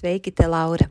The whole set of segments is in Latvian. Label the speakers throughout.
Speaker 1: Sveiki, te Laura!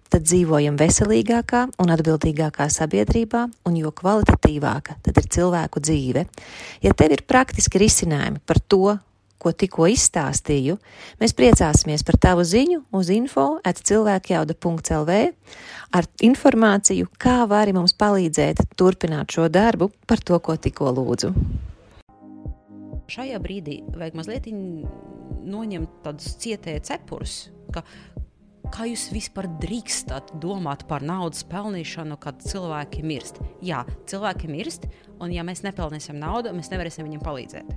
Speaker 1: tad dzīvojam veselīgākā un atbildīgākā sabiedrībā, un jo kvalitatīvāka tad ir cilvēku dzīve. Ja tev ir praktiski risinājumi par to, ko tikko izstāstīju, mēs priecāsimies par tavu ziņu uz info at cilvēkjauda.lv ar informāciju, kā vari mums palīdzēt turpināt šo darbu par to, ko tikko lūdzu.
Speaker 2: Šajā brīdī vajag mazliet noņemt tādus cietēju cepurus, ka kā jūs vispār drīkstat domāt par naudas pelnīšanu, kad cilvēki mirst? Jā, cilvēki mirst, un ja mēs nepelnīsim naudu, mēs nevarēsim viņiem palīdzēt.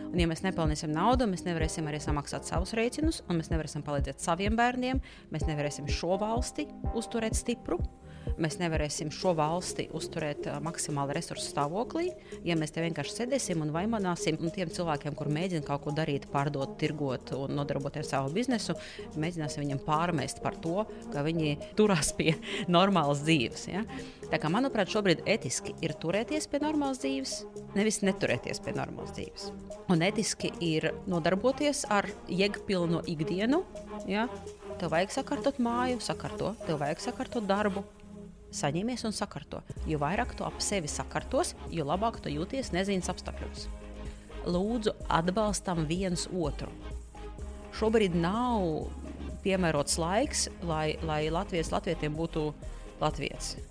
Speaker 2: Un, ja mēs nepelnīsim naudu, mēs nevarēsim arī samaksāt savus rēķinus, un mēs nevarēsim palīdzēt saviem bērniem, mēs nevarēsim šo valsti uzturēt stipru mēs nevarēsim šo valsti uzturēt maksimāli resursu stāvoklī, ja mēs te vienkārši sēdēsim un vaimanāsim. Un tiem cilvēkiem, kur mēģina kaut ko darīt, pārdot, tirgot un nodarboties ar savu biznesu, mēģināsim viņiem pārmest par to, ka viņi turās pie normālas dzīves. Ja? Tā kā, manuprāt, šobrīd etiski ir turēties pie normālas dzīves, nevis neturēties pie normālas dzīves. Un etiski ir nodarboties ar jēgpilnu ikdienu. Ja? Tev vajag sakārtot māju, sakārto, tev vajag sakārtot darbu, saņemies un sakārto. Jo vairāk tu ap sevi sakārtos, jo labāk tu jūties nezināmas apstākļos. Lūdzu, atbalstam viens otru. Šobrīd nav piemērots laiks, lai, lai Latvijas latvietiem būtu latvieši.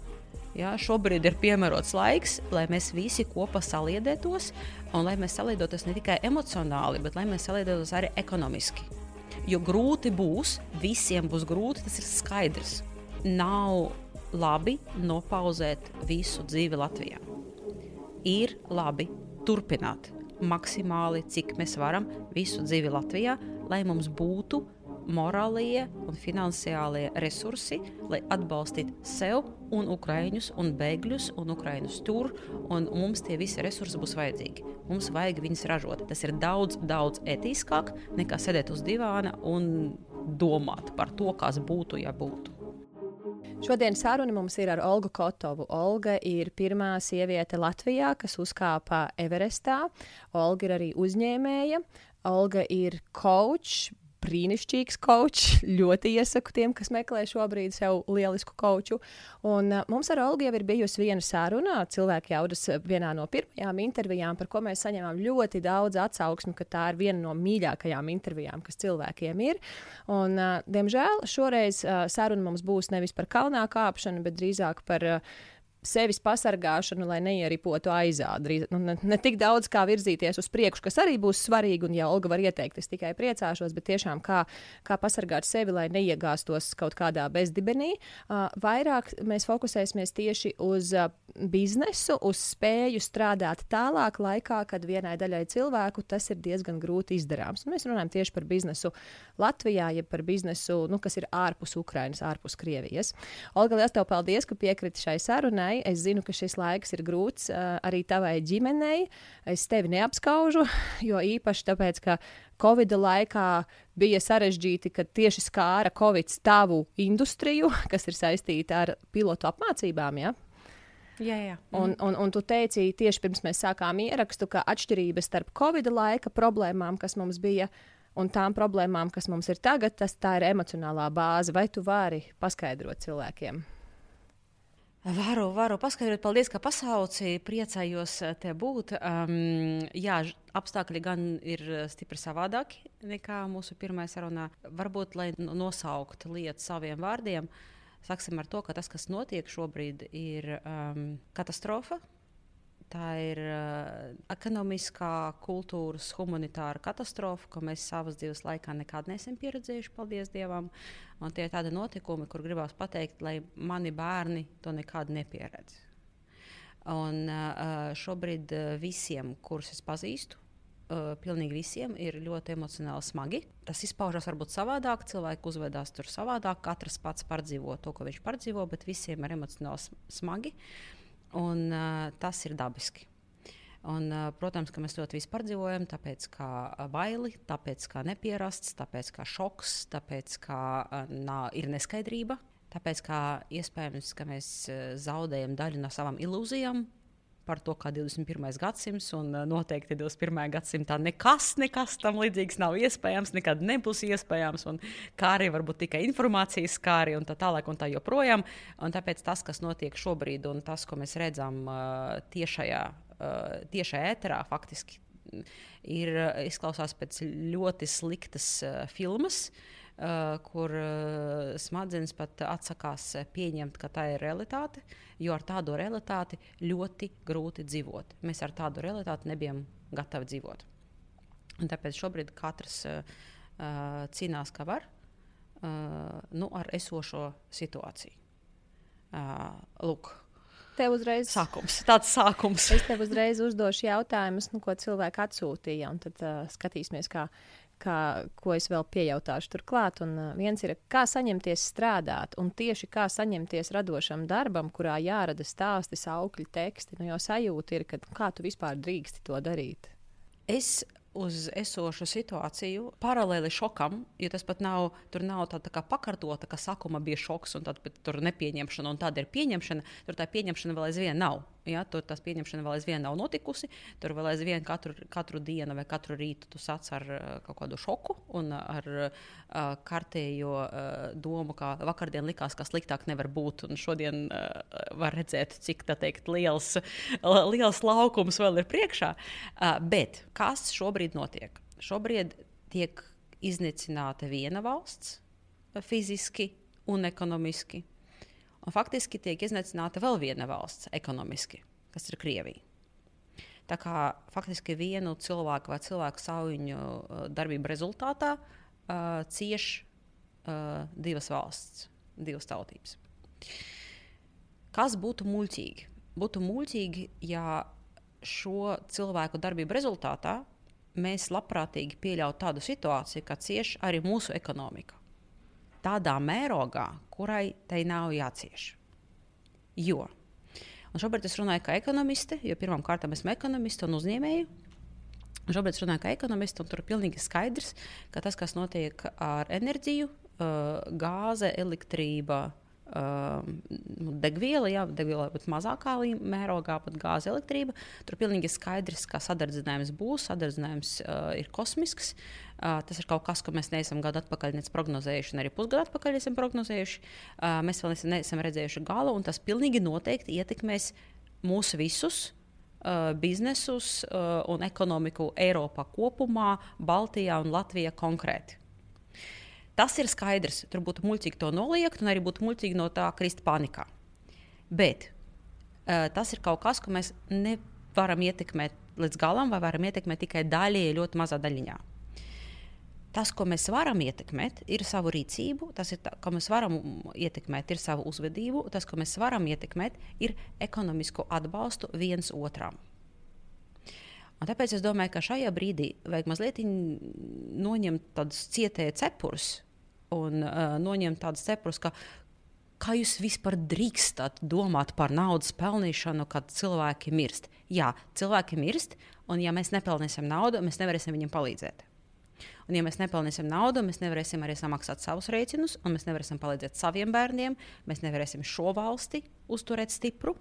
Speaker 2: Ja, šobrīd ir piemērots laiks, lai mēs visi kopā saliedētos, un lai mēs saliedētos ne tikai emocionāli, bet lai mēs saliedētos arī ekonomiski. Jo grūti būs, visiem būs grūti, tas ir skaidrs. Nav labi nopauzēt visu dzīvi Latvijā. Ir labi turpināt maksimāli, cik mēs varam, visu dzīvi Latvijā, lai mums būtu morālie un finansiālie resursi, lai atbalstītu sev un ukrāņus, un bēgļus, un ukrāņus tur. Un mums tie visi resursi būs vajadzīgi. Mums vajag viņus ražot. Tas ir daudz, daudz etiskāk nekā sēdēt uz divāna un domāt par to, kas būtu, ja būtu.
Speaker 1: Šodien saruna mums ir ar Olgu Kotovu. Olga ir pirmā sieviete Latvijā, kas uzkāpa Everestā. Olga ir arī uzņēmēja. Olga ir coach, brīnišķīgs kočs. Ļoti iesaku tiem, kas meklē šobrīd sev lielisku koču. Un, uh, mums ar Olgu jau ir bijusi viena saruna. Cilvēki jaudas vienā no pirmajām intervijām, par ko mēs saņēmām ļoti daudz atsauksmi, ka tā ir viena no mīļākajām intervijām, kas cilvēkiem ir. Un, uh, diemžēl šoreiz uh, saruna mums būs nevis par kalnā kāpšanu, bet drīzāk par uh, sevis pasargāšanu, lai neieripotu aizā. Drīz, nu, ne, ne tik daudz kā virzīties uz priekšu, kas arī būs svarīgi, un ja Olga var ieteikt, es tikai priecāšos, bet tiešām kā, kā pasargāt sevi, lai neiegāstos kaut kādā bezdibenī. Uh, vairāk mēs fokusēsimies tieši uz uh, biznesu, uz spēju strādāt tālāk laikā, kad vienai daļai cilvēku tas ir diezgan grūti izdarāms. Un mēs runājam tieši par biznesu Latvijā, ja par biznesu, nu, kas ir ārpus Ukrainas, ārpus Krievijas. Olga, liels tev paldies, ka piekriti šai sarunai ģimenei. Es zinu, ka šis laiks ir grūts arī tavai ģimenei. Es tevi neapskaužu, jo īpaši tāpēc, ka Covid laikā bija sarežģīti, ka tieši skāra Covid tavu industriju, kas ir saistīta ar pilotu apmācībām. Ja?
Speaker 2: Jā, jā.
Speaker 1: Un, mhm. un, un tu teici, tieši pirms mēs sākām ierakstu, ka atšķirības starp Covid laika problēmām, kas mums bija, un tām problēmām, kas mums ir tagad, tas tā ir emocionālā bāze. Vai tu vari paskaidrot cilvēkiem?
Speaker 2: Varu, varu paskaidrot, paldies, ka pasauci. Priecājos eh, te būt. Um, jā, apstākļi gan ir eh, stipri savādāki nekā mūsu pirmā sarunā. Varbūt, lai nosauktu lietu saviem vārdiem, sāksim ar to, ka tas, kas notiek šobrīd, ir um, katastrofa. Tā ir uh, ekonomiskā, kultūras, humanitāra katastrofa, ko mēs savas dzīves laikā nekad neesam pieredzējuši, paldies Dievam. Un tie ir tādi notikumi, kur gribās pateikt, lai mani bērni to nekad nepieredz. Un uh, šobrīd visiem, kurus es pazīstu, uh, pilnīgi visiem ir ļoti emocionāli smagi. Tas izpaužas varbūt savādāk, cilvēki uzvedās tur savādāk, katrs pats pārdzīvo to, ko viņš pārdzīvo, bet visiem ir emocionāli smagi. Un, uh, tas ir dabiski. Un, uh, protams, ka mēs ļoti pārdzīvojam, tāpēc kā baili, tāpēc kā nepierasts, tāpēc kā šoks, tāpēc kā uh, nā, ir neskaidrība. Tāpēc, kā iespējams, ka mēs zaudējam daļu no savām ilūzijām, par to, kā 21. gadsimts, un uh, noteikti 21. gadsimtā nekas, nekas tam līdzīgs nav iespējams, nekad nebūs iespējams, kā arī varbūt tikai informācijas skāri un tā tālāk un tā joprojām. Un tāpēc tas, kas notiek šobrīd, un tas, ko mēs redzam uh, tiešajā, uh, tiešajā ēterā, faktiski ir izklausās pēc ļoti sliktas filmas. Uh, kur uh, smadzenes pat atsakās pieņemt, ka tā ir realitāte, jo ar tādu realitāti ļoti grūti dzīvot. Mēs ar tādu realitāti nebijām gatavi dzīvot. Un tāpēc šobrīd katrs uh, cīnās, kā var, uh, nu, ar esošo situāciju. Uh, lūk,
Speaker 1: Tev uzreiz
Speaker 2: sākums. Tāds sākums.
Speaker 1: es tev uzreiz uzdošu jautājumus, nu, ko cilvēki atsūtīja, tad uh, skatīsimies, kā, kā, ko es vēl piejautāšu turklāt. Un viens ir, kā saņemties strādāt, un tieši kā saņemties radošam darbam, kurā jārada stāsti, saukļi, teksti. Nu, jo sajūta ir, ka kā tu vispār drīksti to darīt.
Speaker 2: Es uz esošu situāciju, paralēli šokam, jo tas pat nav, tur nav tāda tā kā pakārtota, ka sākumā bija šoks, un tad tur nepieņemšana, un tāda ir pieņemšana. Tur tā pieņemšana vēl aizvien nav. Ja, tur tas pieņemšana vēl aizvien nav notikusi. Tur vēl aizvien katru, katru dienu vai katru rītu tu sāc ar uh, kaut kādu šoku un ar uh, kārtējo uh, domu, ka vakardien likās, ka sliktāk nevar būt. Un šodien var redzēt, cik teikt, liels, liels laukums vēl ir priekšā. Bet kas šobrīd notiek? Šobrīd tiek iznīcināta viena valsts fiziski un ekonomiski Un faktiski tiek iznīcināta vēl viena valsts ekonomiski, kas ir Krievija. Tā kā faktiski vienu cilvēku vai cilvēku sauņu uh, darbību rezultātā uh, cieš uh, divas valsts, divas tautības. Kas būtu muļķīgi? Būtu muļķīgi, ja šo cilvēku darbību rezultātā mēs labprātīgi pieļautu tādu situāciju, ka cieš arī mūsu ekonomika tādā mērogā, kurai tai nav jācieš. Jo. Un šobrīd es runāju kā ekonomiste, jo pirmkārt esmu ekonomiste un uzņēmēja. Šobrīd es runāju kā ekonomiste, un tur ir pilnīgi skaidrs, ka tas, kas notiek ar enerģiju, gāze, elektrība, nu, degviela, jā, degviela būtu mazākā mērogā, pat gāze, elektrība. Tur pilnīgi skaidrs, ka sadardzinājums būs, sadardzinājums uh, ir kosmisks. Uh, tas ir kaut kas, ko mēs neesam gadu atpakaļ prognozējuši, arī pusgadu atpakaļ esam prognozējuši. Uh, mēs vēl neesam redzējuši galu, un tas pilnīgi noteikti ietekmēs mūs visus. Uh, biznesus uh, un ekonomiku Eiropā kopumā, Baltijā un Latvijā konkrēti. Tas ir skaidrs. Tur būtu muļķīgi to noliegt, un arī būtu muļķīgi no tā krist panikā. Bet uh, tas ir kaut kas, ko mēs nevaram ietekmēt līdz galam, vai varam ietekmēt tikai daļēji, ļoti mazā daļiņā. Tas, ko mēs varam ietekmēt, ir savu rīcību, tas, ir tā, ko mēs varam ietekmēt, ir savu uzvedību, tas, ko mēs varam ietekmēt, ir ekonomisko atbalstu viens otram. Un tāpēc es domāju, ka šajā brīdī vajag mazliet noņemt tādus cietēju cepurus un uh, noņemt tādus cepurus, ka kā jūs vispār drīkstat domāt par naudas pelnīšanu, kad cilvēki mirst. Jā, cilvēki mirst, un ja mēs nepelnīsim naudu, mēs nevarēsim viņiem palīdzēt. Un, ja mēs nepelnīsim naudu, mēs nevarēsim arī samaksāt savus rēķinus, un mēs nevarēsim palīdzēt saviem bērniem, mēs nevarēsim šo valsti uzturēt stipru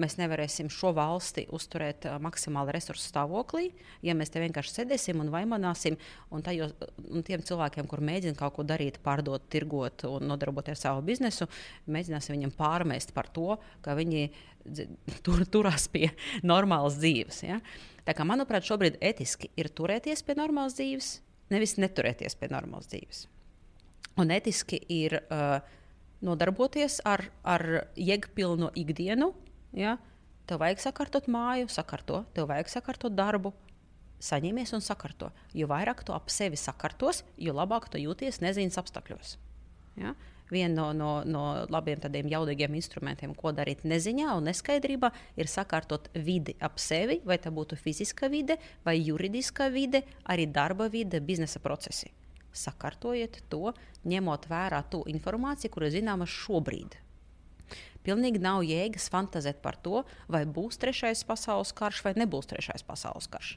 Speaker 2: mēs nevarēsim šo valsti uzturēt uh, maksimāli resursu stāvoklī, ja mēs te vienkārši sēdēsim un vaimanāsim. Un, tajos, un tiem cilvēkiem, kur mēģina kaut ko darīt, pārdot, tirgot un nodarboties ar savu biznesu, mēģināsim viņiem pārmest par to, ka viņi tur, turās pie normālas dzīves. Ja? Tā kā, manuprāt, šobrīd etiski ir turēties pie normālas dzīves, nevis neturēties pie normālas dzīves. Un etiski ir uh, nodarboties ar, ar jēgpilnu ikdienu, ja, tev vajag sakārtot māju, sakārto, tev vajag sakārtot darbu. Saņemies un sakārto. Jo vairāk tu ap sevi sakārtos, jo labāk tu jūties nezināmas apstākļos. Ja? Viena no, no, no labiem tādiem jaudīgiem instrumentiem, ko darīt neziņā un neskaidrībā, ir sakārtot vidi ap sevi, vai tā būtu fiziska vide, vai juridiska vide, arī darba vide, biznesa procesi. Sakārtojiet to, ņemot vērā to informāciju, kur ir zināma šobrīd. Pilnīgi nav jēgas fantazēt par to, vai būs trešais pasaules karš vai nebūs trešais pasaules karš.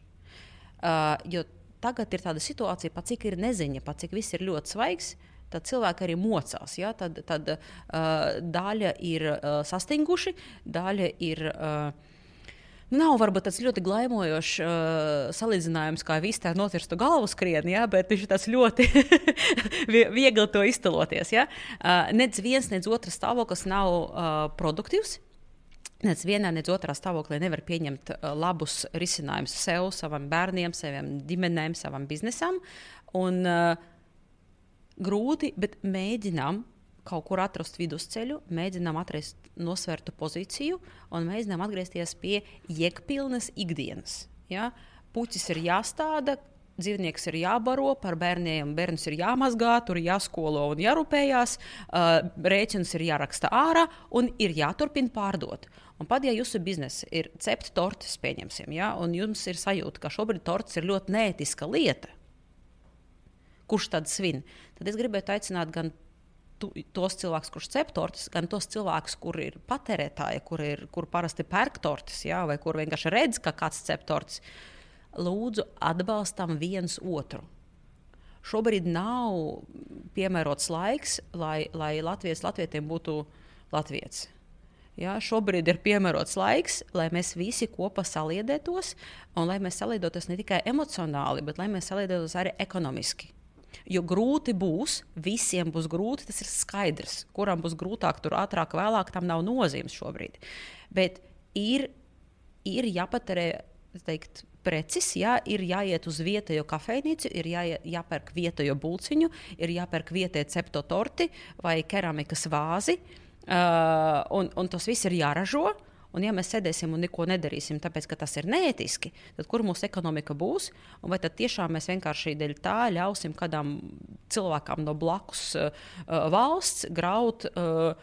Speaker 2: Uh, tagad ir tāda situācija, pat cik ir neziņa, pat cik viss ir ļoti svaigs, tad cilvēki arī mocās. Ja? Tad, tad uh, daļa ir uh, sastinguši, daļa ir. Uh, Nav varbūt tāds ļoti glaimojošs uh, salīdzinājums, kā viss tā notirstu galvu skrien, ja? bet viņš ir tāds ļoti viegli to iztēloties. Ja? Uh, nec viens, nec otrs stāvoklis nav uh, produktīvs. Nec vienā, nec otrā stāvoklī nevar pieņemt labus risinājumus sev, savam bērniem, saviem ģimenēm, savam biznesam. Un, uh, grūti, bet mēģinām kaut kur atrast vidusceļu, mēģinām atrast nosvērtu pozīciju un mēģinām atgriezties pie jēgpilnas ikdienas. Ja? Puķis ir jāstāda, dzīvnieks ir jābaro, par bērniem bērns ir jāmazgā, tur jāskolo un jārūpējās, uh, rēķins ir jāraksta ārā un ir jāturpina pārdot. Un pat ja jūsu biznesa ir cept tortes, pieņemsim, ja, un jums ir sajūta, ka šobrīd tortes ir ļoti neētiska lieta, kurš tad svin, tad es gribētu aicināt gan tu, tos cilvēkus, kurš cep tortes, gan tos cilvēkus, kur ir patērētāji, kur, ir, kur parasti pērk tortes, jā, vai kur vienkārši redz, ka kāds cep tortes. Lūdzu, atbalstam viens otru. Šobrīd nav piemērots laiks, lai, lai Latvijas latvietiem būtu latviečs. Ja, šobrīd ir piemērots laiks, lai mēs visi kopā saliedētos, un lai mēs saliedētos ne tikai emocionāli, bet lai mēs saliedētos arī ekonomiski. Jo grūti būs, visiem būs grūti, tas ir skaidrs. Kuram būs grūtāk, tur ātrāk, vēlāk, tam nav nozīmes šobrīd. Bet ir, ir jāpatērē teikt, preces, jā, ir jāiet uz vietējo kafejnīcu, ir jā, jāpērk vietējo būciņu, ir jāpērk vietējo cepto torti vai keramikas vāzi. Uh, un, un tas viss ir jāražo. Uh, Un, ja mēs sēdēsim un neko nedarīsim, tāpēc ka tas ir neētiski, tad kur mūsu ekonomika būs? Un vai tad tiešām mēs vienkārši dēļ tā ļausim kādam cilvēkam no blakus uh, valsts graut uh,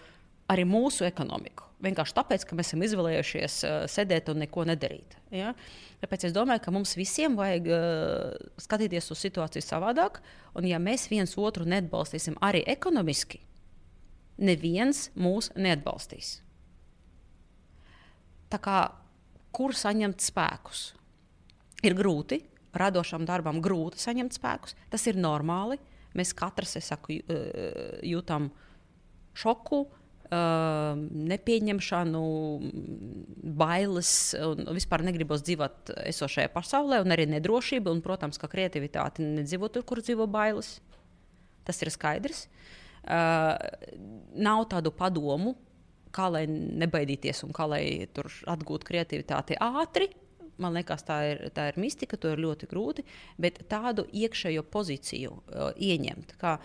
Speaker 2: arī mūsu ekonomiku? Vienkārši tāpēc, ka mēs esam izvēlējušies uh, sēdēt un neko nedarīt. Ja? Tāpēc es domāju, ka mums visiem vajag uh, skatīties uz situāciju savādāk. Un, ja mēs viens otru neatbalstīsim arī ekonomiski, neviens mūs neatbalstīs. Kā, kur saņemt spēkus? Ir grūti, radošam darbam grūti saņemt spēkus. Tas ir normāli. Mēs katrs saku, jūtam šoku, nepieņemšanu, bailes, un vispār negribos dzīvot esošajā pasaulē, un arī nedrošība. Un, protams, ka kreativitāte nedzīvo tur, kur dzīvo bailes. Tas ir skaidrs. Uh, nav tādu padomu, kā lai nebaidīties un kā lai tur atgūtu kreativitāti ātri. Man liekas, tā ir, tā ir mistika, to ir ļoti grūti. Bet tādu iekšējo pozīciju uh, ieņemt, kā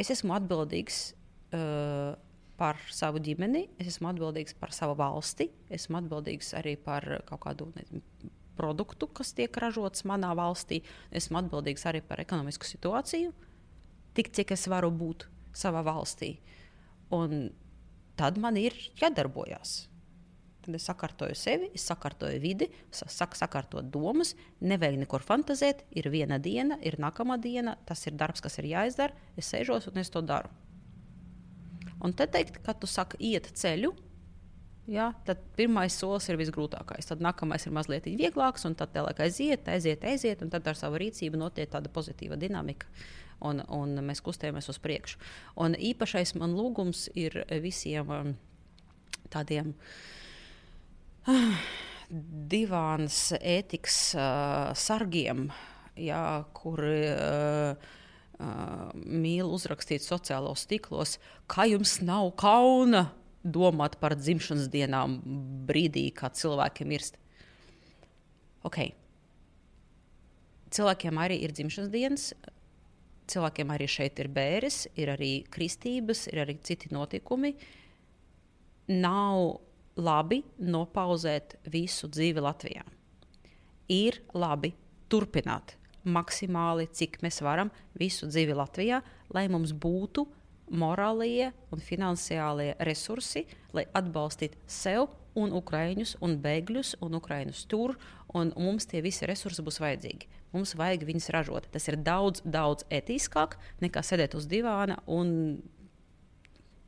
Speaker 2: es esmu atbildīgs uh, par savu ģimeni, es esmu atbildīgs par savu valsti, esmu atbildīgs arī par kaut kādu nezinu, produktu, kas tiek ražots manā valstī, esmu atbildīgs arī par ekonomisku situāciju, tik cik es varu būt savā valstī. Un tad man ir jādarbojas. Tad es sakārtoju sevi, es sakārtoju vidi, saku, sakārtot domas, nevajag nekur fantazēt. Ir viena diena, ir nākamā diena, tas ir darbs, kas ir jāizdara. Es sēžos un es to daru. Un te teikt, ka tu saki, iet ceļu, ja, tad pirmais solis ir visgrūtākais. Tad nākamais ir mazliet vieglāks, un tad tālāk aiziet, aiziet, aiziet, un tad ar savu rīcību notiek tāda pozitīva dinamika un, un mēs kustējamies uz priekšu. Un īpašais man lūgums ir visiem um, tādiem. Uh, divāns ētikas uh, sargiem, jā, kuri uh, uh, mīl uzrakstīt sociālos tīklos, ka jums nav kauna domāt par dzimšanas dienām brīdī, kad cilvēki mirst. Okay. Cilvēkiem arī ir dzimšanas dienas, cilvēkiem arī šeit ir bērres, ir arī kristības, ir arī citi notikumi. Nav labi nopauzēt visu dzīvi Latvijā. Ir labi turpināt maksimāli, cik mēs varam, visu dzīvi Latvijā, lai mums būtu morālie un finansiālie resursi, lai atbalstītu sev un ukrāņus, un bēgļus, un ukrāņus tur. Un mums tie visi resursi būs vajadzīgi. Mums vajag viņus ražot. Tas ir daudz, daudz etiskāk nekā sēdēt uz divāna un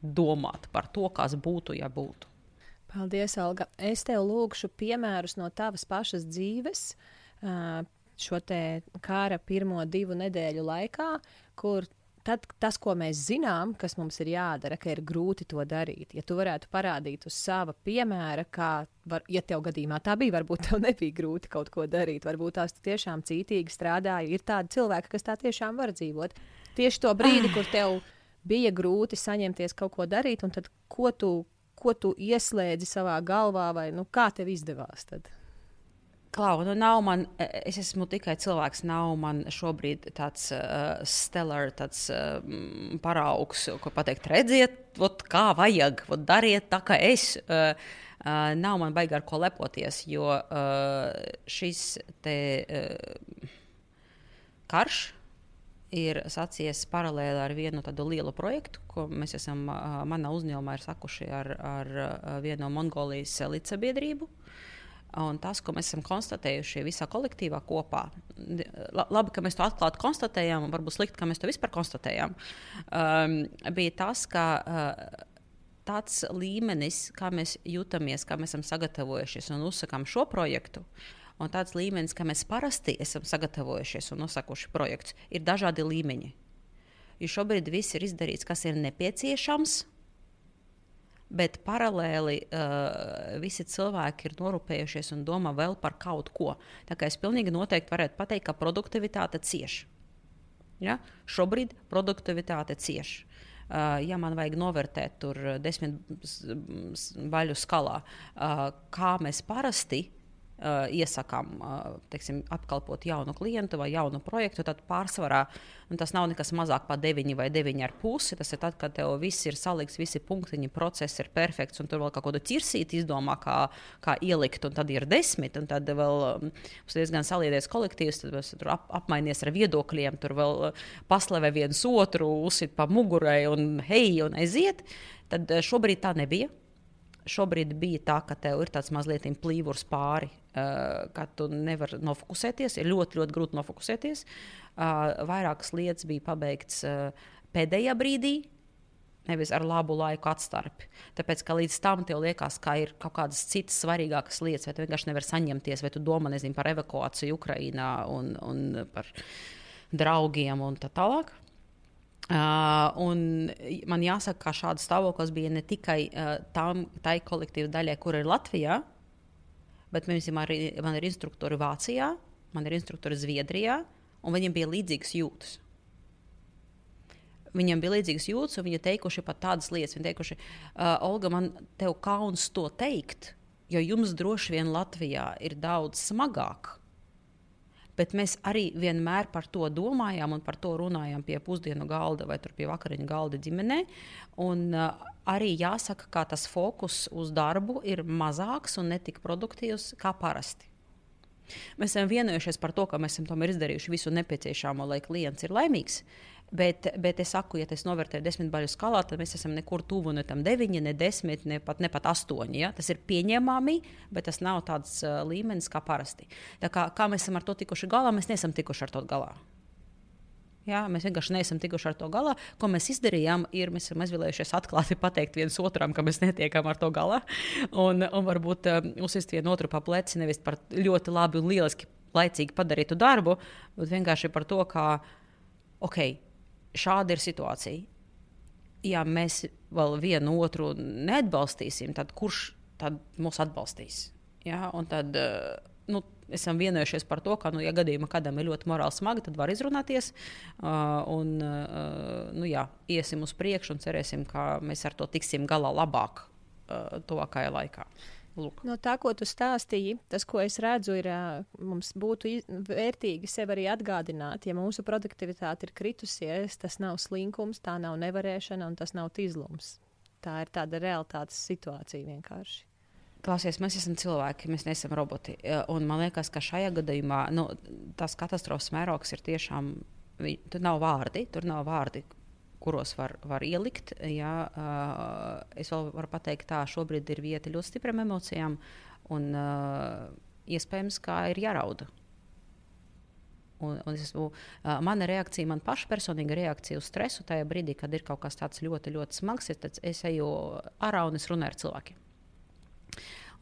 Speaker 2: domāt par to, kas būtu, ja būtu.
Speaker 1: Paldies, Olga. Es tev lūgšu piemērus no tavas pašas dzīves. Šo te kara pirmo divu nedēļu laikā, kur tad tas, ko mēs zinām, kas mums ir jādara, ka ir grūti to darīt. Ja tu varētu parādīt uz sava piemēra, kā, var, ja tev gadījumā tā bija, varbūt tev nebija grūti kaut ko darīt, varbūt tās tiešām cītīgi strādāja. Ir tādi cilvēki, kas tā tiešām var dzīvot. Tieši to brīdi, kur tev bija grūti saņemties kaut ko darīt, un tad ko tu, ko tu ieslēdzi savā galvā, vai nu, kā tev izdevās? Tad?
Speaker 2: Klau, nu nav man, es esmu tikai cilvēks, nav man šobrīd tāds uh, stellar, tāds uh, paraugs, ko pateikt, redziet, ot, kā vajag, ot, dariet tā, kā es. Uh, uh, nav man baigi ar ko lepoties, jo uh, šis te uh, karš ir sācies paralēli ar vienu tādu lielu projektu, ko mēs esam uh, manā uzņēmumā sakuši ar, ar uh, vienu no Mongolijas līdzsabiedrību. Uh, Un tas, ko mēs esam konstatējuši visā kolektīvā kopā, labi, ka mēs to atklāti konstatējām, un varbūt slikti, ka mēs to vispār konstatējām, um, bija tas, ka uh, tāds līmenis, kā mēs jūtamies, kā mēs esam sagatavojušies un uzsakām šo projektu, un tāds līmenis, kā mēs parasti esam sagatavojušies un nosakuši projektus, ir dažādi līmeņi. Jo šobrīd viss ir izdarīts, kas ir nepieciešams bet paralēli uh, visi cilvēki ir norūpējušies un domā vēl par kaut ko. Tā kā es pilnīgi noteikti varētu pateikt, ka produktivitāte cieš. Ja? Šobrīd produktivitāte cieš. Uh, ja man vajag novērtēt tur desmit baļu skalā, uh, kā mēs parasti uh, iesakām uh, teiksim, apkalpot jaunu klientu vai jaunu projektu, tad pārsvarā tas nav nekas mazāk par 9 vai 9,5. Tas ir tad, kad tev viss ir salikts, visi punktiņi, process ir perfekts, un tur vēl kaut kādu ķirsīti izdomā, kā, kā ielikt, un tad ir 10. Un tad vēl mums diezgan saliedies kolektīvs, tad tur ap, apmainies ar viedokļiem, tur vēl paslavē viens otru, uzsit pa mugurai un hei, un aiziet. Tad šobrīd tā nebija šobrīd bija tā, ka tev ir tāds mazliet plīvurs pāri, uh, ka tu nevari nofokusēties. Ir ļoti, ļoti grūti nofokusēties. Uh, vairākas lietas bija pabeigts uh, pēdējā brīdī. Nevis ar labu laiku atstarpi. Tāpēc, ka līdz tam tev liekas, ka ir kaut kādas citas svarīgākas lietas, vai tu vienkārši nevari saņemties, vai tu domā nezinu, par evakuāciju Ukrajinā un, un par draugiem un tā tālāk. Uh, man jāsaka, ka šāds stāvoklis bija ne tikai uh, tam, tai kolektīvai daļai, kur ir Latvijā, bet arī man ir instruktori Vācijā, man ir instruktori Zviedrijā, un viņiem bija līdzīgas jūtas. Viņiem bija līdzīgas jūtas, un viņi teikuši pat tādas lietas. Viņi teikuši, uh, Olga, man te kauns to teikt, jo jums droši vien Latvijā ir daudz smagāk bet mēs arī vienmēr par to domājām un par to runājām pie pusdienu galda vai pie vakariņu galda ģimenē. Un, uh, arī jāsaka, ka tas fokus uz darbu ir mazāks un netik produktīvs kā parasti. Mēs esam vienojušies par to, ka mēs esam izdarījuši visu nepieciešamo, lai klients ir laimīgs. Bet, bet es saku, ja es novērtēju desmit baļu skalā, tad mēs esam nekur tuvu ne tam deviņi, ne desmit, ne pat, ne pat astoņi. Ja? Tas ir pieņemami, bet tas nav tāds uh, līmenis kā parasti. Tā kā, kā mēs esam ar to tikuši galā, mēs neesam tikuši ar to galā. Jā, mēs vienkārši neesam tikuši ar to galā. Ko mēs izdarījām, ir mēs esam izvēlējušies atklāti pateikt viens otram, ka mēs netiekam ar to galā. Un, un varbūt uh, uzsist vienu otru pa pleci nevis par ļoti labi un lieliski laicīgi padarītu darbu, bet vienkārši par to, ka, ok, šāda ir situācija. Ja mēs vēl vienu otru neatbalstīsim, tad kurš tad mūs atbalstīs? Ja? Un tad eh, nu, esam vienojušies par to, ka, nu, ja gadījumā kādam ir ļoti morāli smagi, tad var izrunāties uh, un uh, nu, jā, iesim uz priekšu un cerēsim, ka mēs ar to tiksim galā labāk uh, tuvākajā laikā.
Speaker 1: Lūk. No tā, ko tu stāstīji, tas, ko es redzu, ir, mums būtu vērtīgi sev arī atgādināt, ja mūsu produktivitāte ir kritusies, tas nav slinkums, tā nav nevarēšana un tas nav tīzlums. Tā ir tāda realitātes situācija vienkārši.
Speaker 2: Klausies, mēs esam cilvēki, mēs neesam roboti. Un man liekas, ka šajā gadījumā nu, tas katastrofas mērogs ir tiešām. Tur nav vārdi, tur nav vārdi, kuros var, var ielikt. Jā, es vēl varu pateikt, tā šobrīd ir vieta ļoti stiprām emocijām, un iespējams, ka ir jārauda. Un, un es esmu, mana reakcija, man paša personīga reakcija uz stresu tajā brīdī, kad ir kaut kas tāds ļoti, ļoti smags, ir, tad es eju ārā un es runāju ar cilvēkiem.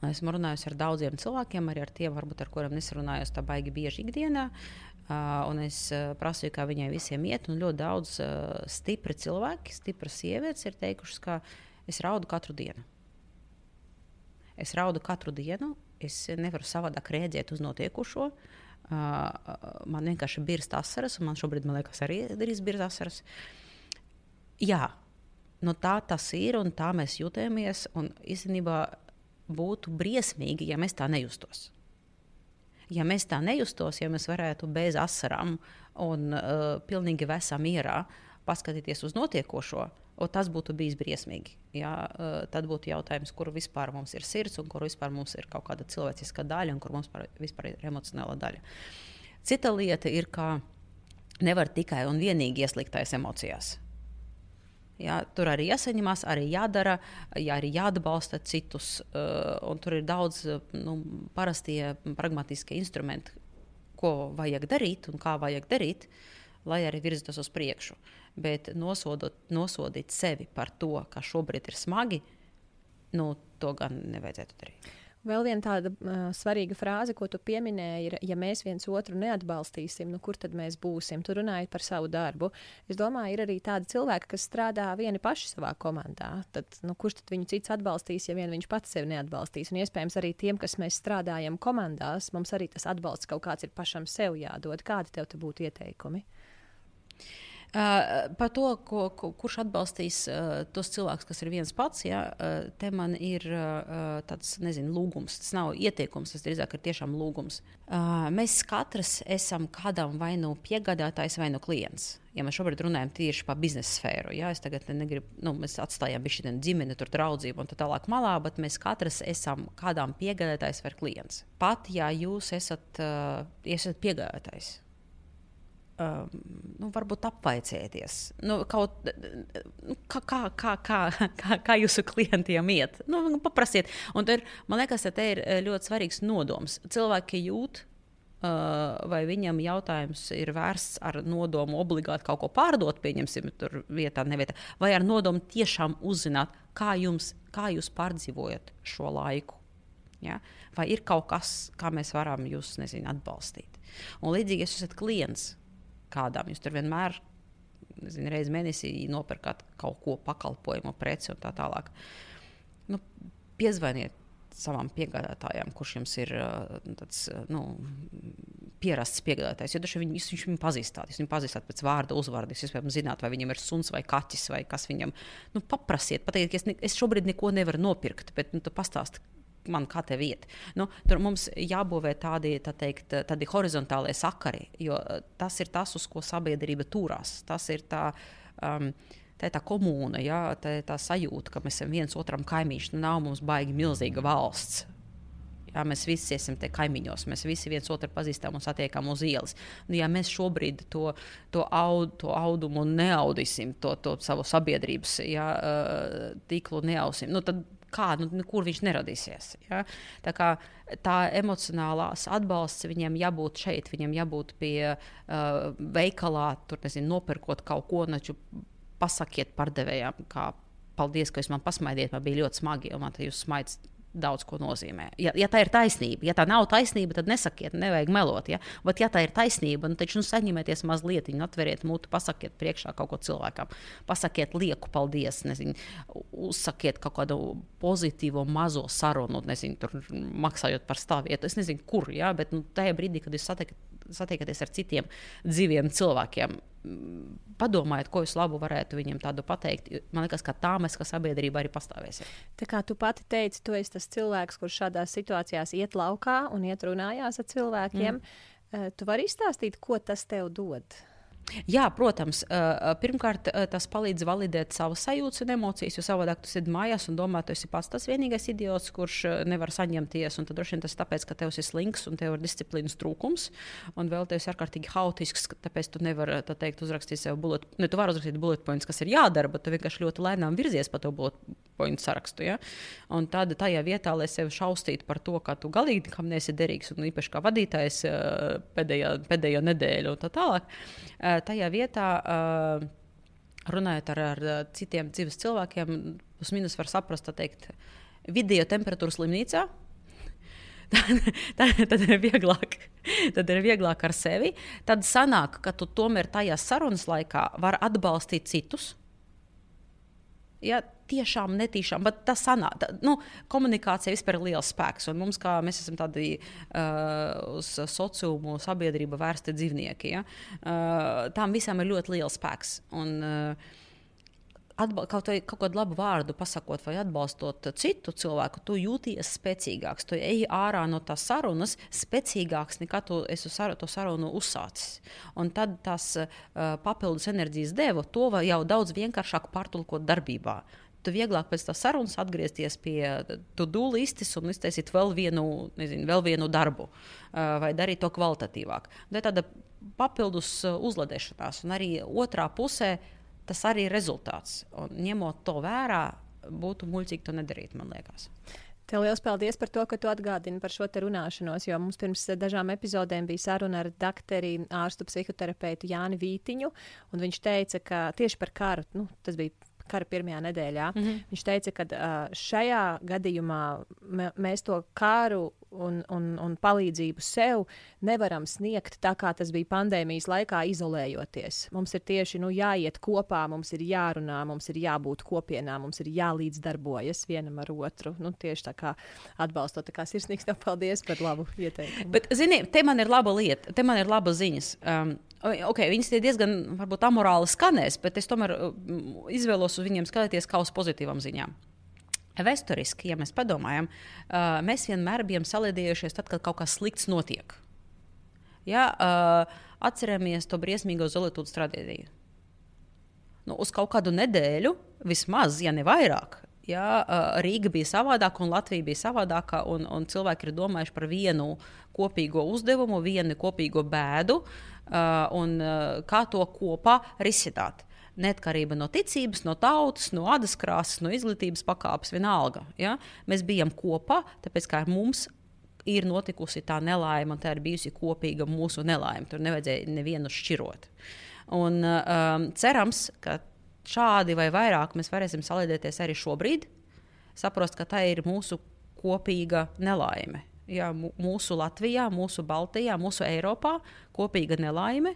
Speaker 2: Un esmu runājusi ar daudziem cilvēkiem, arī ar tiem, varbūt, ar kuriem nesarunājos tā baigi bieži ikdienā. Uh, un es uh, prasīju, kā viņai visiem iet. Ļoti daudz uh, stipri cilvēki, stipras sievietes ir teikušas, ka es raudu katru dienu. Es raudu katru dienu, es nevaru savādāk rēģēt uz notiekušo. Uh, man vienkārši ir birst asaras, un man šobrīd, man liekas, arī ir birst asaras. Jā, no nu tā tas ir, un tā mēs jūtamies. Un īstenībā būtu briesmīgi, ja mēs tā nejustos. Ja mēs tā nejustos, ja mēs varētu bez asarām un uh, pilnīgi vesā mierā paskatīties uz notiekošo, tas būtu bijis briesmīgi. Ja, uh, tad būtu jautājums, kur vispār mums ir sirds, un kur vispār mums ir kaut kāda cilvēciska daļa, un kur mums par, vispār ir emocionāla daļa. Cita lieta ir, ka nevar tikai un vienīgi ieslīgties emocijās. Jā, tur arī jāsaņemās, arī jādara, jā, arī jāatbalsta citus. Uh, tur ir daudz nu, parastie pragmatiskie instrumenti, ko vajag darīt un kā vajag darīt, lai arī virzītos uz priekšu. Bet nosodot, nosodīt sevi par to, ka šobrīd ir smagi, nu, to gan nevajadzētu darīt.
Speaker 1: Vēl viena tāda uh, svarīga frāze, ko tu pieminēji, ir, ja mēs viens otru neatbalstīsim, nu kur tad mēs būsim? Tu runāji par savu darbu. Es domāju, ir arī tādi cilvēki, kas strādā vieni paši savā komandā. Tad, nu, kurš tad viņu cits atbalstīs, ja vien viņš pats sevi neatbalstīs? Un iespējams arī tiem, kas mēs strādājam komandās, mums arī tas atbalsts kaut kāds ir pašam sev jādod. Kādi tev te būtu ieteikumi?
Speaker 2: Uh, par to, ko, ko, kurš atbalstīs uh, tos cilvēkus, kas ir viens pats, ja, uh, te man ir uh, tāds nezinu, lūgums. Tas nav ieteikums, tas drīzāk ir tiešām lūgums. Uh, mēs katrs esam kādam vai nu piegādātājs, vai nu klients. Ja mēs šobrīd runājam tieši par biznesa sfēru, ja es tagad negribu, nu, mēs atstājam šī ģimene, tur draudzību un tā tālāk malā, bet mēs katrs esam kādam piegādātājs vai klients. Pat ja jūs esat, uh, esat piegādātājs um, nu, varbūt apvaicēties. Nu, kaut, nu, kā, kā, kā, kā, kā, jūsu klientiem iet? Nu, paprasiet. Un ir, man liekas, ka te ir eh, ļoti svarīgs nodoms. Cilvēki jūt. Uh, vai viņam jautājums ir vērsts ar nodomu obligāti kaut ko pārdot, pieņemsim, tur vietā, nevietā, vai ar nodomu tiešām uzzināt, kā, jums, kā jūs pārdzīvojat šo laiku? Ja? Vai ir kaut kas, kā mēs varam jūs nezinu, atbalstīt? Un līdzīgi, ja esat klients, kādām. Jūs tur vienmēr nezinu, reizi mēnesī nopirkat kaut ko pakalpojumu, preci un tā tālāk. Nu, piezvaniet savam piegādātājam, kurš jums ir tāds, nu, pierasts piegādātājs. Jo dažkārt viņu, viņš viņu pazīstat. Jūs viņu pazīstat pēc vārda, uzvārda. Jūs iespējams zināt, vai viņam ir suns vai kaķis vai kas viņam. Nu, paprasiet, pateikiet, ka es, ne, es šobrīd neko nevaru nopirkt, bet nu, pastāstiet, man te vieta. Nu, tur mums jābūvē tādi, tā teikt, tādi horizontālie sakari, jo eh, tas ir tas, uz ko sabiedrība turās. Tas ir tā. Um, Tā ir tā komūna, jā, tā, tā sajūta, ka mēs esam viens otram kaimiņš. Nu, nav mums baigi milzīga valsts. Jā, mēs visi esam te kaimiņos, mēs visi viens otru pazīstam un satiekam uz ielas. Nu, ja mēs šobrīd to, to, aud, to audumu neaudīsim, to, to savu sabiedrības jā, eh, tīklu neausim, nu, tad kā, nu, nu, kur viņš neradīsies. Ja? Tā, kā, tā emocionālās atbalsts viņam jābūt šeit, viņam jābūt pie uh, veikalā, tur nezinu, nopirkot kaut ko, taču pasakiet pārdevējām, kā paldies, ka jūs man pasmaidiet, man bija ļoti smagi, un man te jūs smaids daudz ko nozīmē. Ja, ja tā ir taisnība, ja tā nav taisnība, tad nesakiet, nevajag melot. Ja? Bet, ja tā ir taisnība, nu, tad nu, saņemieties mazliet, atveriet mutu, pasakiet priekšā kaut ko cilvēkam, pasakiet lieku paldies, nezinu, uzsakiet kaut kādu pozitīvu mazo sarunu, nezinu, tur maksājot par stāvvietu. Es nezinu, kur, ja? bet nu, tajā brīdī, kad jūs satiekat satiekaties ar citiem dzīviem cilvēkiem. Padomājiet, ko jūs labu varētu viņiem tādu pateikt. Man liekas, ka tā mēs kā sabiedrība arī pastāvēsim.
Speaker 1: Tā kā tu pati teici, tu esi tas cilvēks, kurš šādās situācijās iet laukā un iet runājās ar cilvēkiem. Mm. Eh, tu vari izstāstīt, ko tas tev dod?
Speaker 2: Jā, protams, pirmkārt, tas palīdz validēt savas sajūtas un emocijas, jo savādāk tu sēdi mājās un domā, tu esi pats tas vienīgais idiots, kurš nevar saņemties. Tad droši vien tas tāpēc, ka tev ir slinks un tev ir disciplīnas trūkums, un vēl tev ir ārkārtīgi haotisks, tāpēc tu nevari tā teikt, uzrakstīt sev bullet, ne, tu vari uzrakstīt bullet points, kas ir jādara, bet tu vienkārši ļoti lēnām virzies pa to bullet point sarakstu. Ja? Un tad tajā vietā, lai sevi šaustītu par to, ka tu galīgi kam neesi derīgs, un īpaši kā vadītājs pēdējā, pēdējo nedēļu un tā tālāk tajā vietā, runājot ar, ar citiem dzīves cilvēkiem, plus minus var saprast, teikt, video temperatūras slimnīcā. tad, tad, ir vieglāk, tad ir vieglāk ar sevi. Tad sanāk, ka tu tomēr tajā sarunas laikā vari atbalstīt citus. Ja, tiešām netīšām, bet tas sanāk. Nu, komunikācija vispār ir liels spēks. Un mums, kā mēs esam tādi uh, uz sociumu sabiedrību vērsti dzīvnieki, ja? uh, tām visām ir ļoti liels spēks. Un, uh, Atbal, kaut, vai, kaut kādu labu vārdu pasakot, vai atbalstot citu cilvēku, tu jūties spēcīgāks. Tu ej ārā no tās sarunas spēcīgāks nekā tu esi sar, to sarunu uzsācis. Un tad tas uh, papildus enerģijas deva to jau daudz vienkāršāk pārtulkot darbībā. Uh, tu vieglāk pēc tam sarunas atgriezties pie to-do listes un iztaisīt vēl vienu, nezinu, vēl vienu darbu vai darīt to kvalitatīvāk. Tā ir tāda papildus uzladēšanās, un arī otrā pusē tas arī ir rezultāts. Un, ņemot to vērā, būtu muļķīgi to nedarīt, man liekas.
Speaker 1: Tev liels paldies par to, ka tu atgādini par šo te runāšanos, jo mums pirms dažām epizodēm bija saruna ar doktori, ārstu psihoterapeitu Jāni Vītiņu, un viņš teica, ka tieši par karu, nu, tas bija kara pirmajā nedēļā. Mm -hmm. Viņš teica, ka uh, šajā gadījumā mēs to karu un, un, un palīdzību sev nevaram sniegt tā, kā tas bija pandēmijas laikā, izolējoties. Mums ir tieši nu, jāiet kopā, mums ir jārunā, mums ir jābūt kopienā, mums ir jālīdzdarbojas vienam ar otru. Nu, tieši tā kā atbalstot, tā kā sirsnīgs tev paldies par labu ieteikumu.
Speaker 2: Bet, zini, te man ir laba lieta, te man ir laba ziņas. Um, Okay, viņas tie diezgan varbūt, amorāli skanēs, bet es tomēr mm, izvēlos uz viņiem skatīties kā uz pozitīvām ziņām. Vēsturiski, ja mēs padomājam, mēs vienmēr bijām salīdzinājušies tad, kad kaut kas slikts notiek. Ja, atceramies to briesmīgo Zolītūdas traģēdiju. Nu, uz kaut kādu nedēļu, vismaz, ja ne vairāk, Ja, Rīga bija savādāka un Latvija bija savādāka, un, un cilvēki ir domājuši par vienu kopīgo uzdevumu, vienu kopīgo bēdu, uh, Uh, un uh, kā to kopā risināt. Neatkarība no ticības, no tautas, no adas krāsas, no izglītības pakāpes, vienalga. Ja? Mēs bijām kopā, tāpēc kā mums ir notikusi tā nelaime, un tā ir bijusi kopīga mūsu nelaime. Tur nevajadzēja nevienu šķirot. Un, um, cerams, ka šādi vai vairāk mēs varēsim salīdzināties arī šobrīd, saprast, ka tā ir mūsu kopīga nelaime jā, mūsu Latvijā, mūsu Baltijā, mūsu Eiropā kopīga nelaime.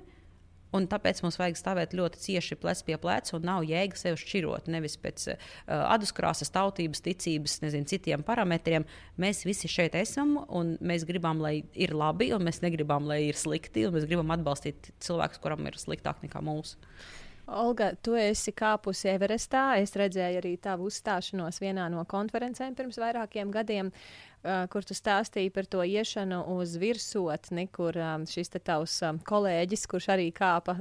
Speaker 2: Un tāpēc mums vajag stāvēt ļoti cieši plec pie pleca un nav jēga sevi šķirot. Nevis pēc uh, aduskrāsas, tautības, ticības, nezinu, citiem parametriem. Mēs visi šeit esam un mēs gribam, lai ir labi, un mēs negribam, lai ir slikti. Mēs gribam atbalstīt cilvēkus, kuram ir sliktāk nekā mūsu.
Speaker 1: Olga, tu esi kāpusi Everestā. Es redzēju arī tavu uzstāšanos vienā no konferencēm pirms vairākiem gadiem. Uh, kur tu stāstīji par to iešanu uz virsotni, kur um, šis tavs um, kolēģis, kurš arī kāpa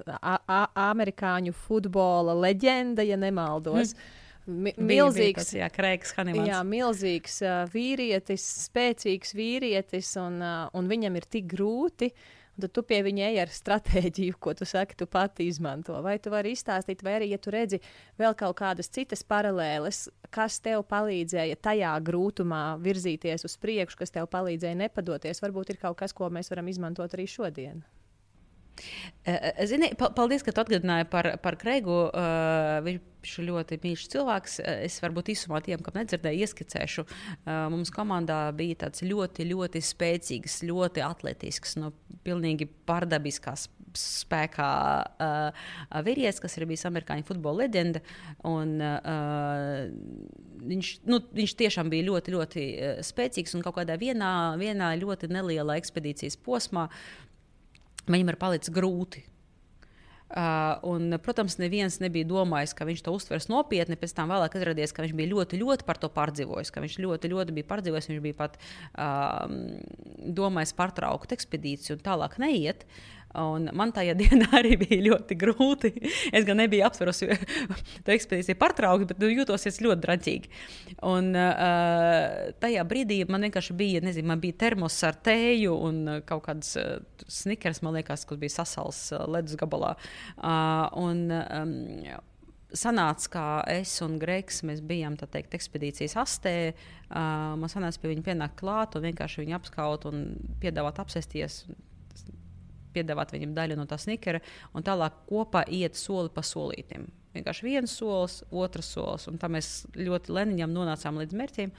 Speaker 1: amerikāņu futbola leģenda, ja nemaldos. Mm. Mi milzīgs,
Speaker 2: tas, jā, Hanimans.
Speaker 1: Jā, milzīgs uh, vīrietis, spēcīgs vīrietis, un, uh, un viņam ir tik grūti uh, tad tu pie viņa ej ar stratēģiju, ko tu saki, tu pati izmanto. Vai tu vari izstāstīt, vai arī, ja tu redzi vēl kaut kādas citas paralēles, kas tev palīdzēja tajā grūtumā virzīties uz priekšu, kas tev palīdzēja nepadoties, varbūt ir kaut kas, ko mēs varam izmantot arī šodien.
Speaker 2: Zini, paldies, ka tu atgādināji par, par Kreigu. Uh, viņš ir ļoti mīļš cilvēks. Es varbūt īsumā tiem, kam nedzirdēju, ieskicēšu. Uh, mums komandā bija tāds ļoti, ļoti spēcīgs, ļoti atletisks, no nu, pilnīgi pārdabiskās spēkā uh, vīrietis, kas ir bijis amerikāņu futbola leģenda. Un, uh, viņš, nu, viņš tiešām bija ļoti, ļoti spēcīgs un kaut kādā vienā, vienā ļoti nelielā ekspedīcijas posmā viņam ir palicis grūti. Uh, un, protams, neviens nebija domājis, ka viņš to uztvers nopietni. Pēc tam vēlāk izrādījās, ka viņš bija ļoti, ļoti par to pārdzīvojis, viņš ļoti, ļoti bija pārdzīvojis. Viņš bija pat uh, domājis pārtraukt ekspedīciju un tālāk neiet. Un man tajā dienā arī bija ļoti grūti. Es gan nebiju aptverusi to ekspedīciju pārtraukti, bet nu, jūtos ļoti draģīgi. Un uh, tajā brīdī man vienkārši bija, nezinu, man bija termos ar tēju un kaut kāds uh, snikers, man liekas, kas bija sasals uh, ledus gabalā. Uh, un, um, sanāca, ka es un Greigs bijām teikt, ekspedīcijas astē. Uh, man sanāca pie viņa pienākt klāt un vienkārši viņu apskaut un piedāvāt apsēsties. Piedāvāt viņam daļu no tā snikera un tālāk kopā iet soli pa solītam. Vienkārši viens solis, otrs solis, un tā mēs ļoti leniņam nonācām līdz mērķiem.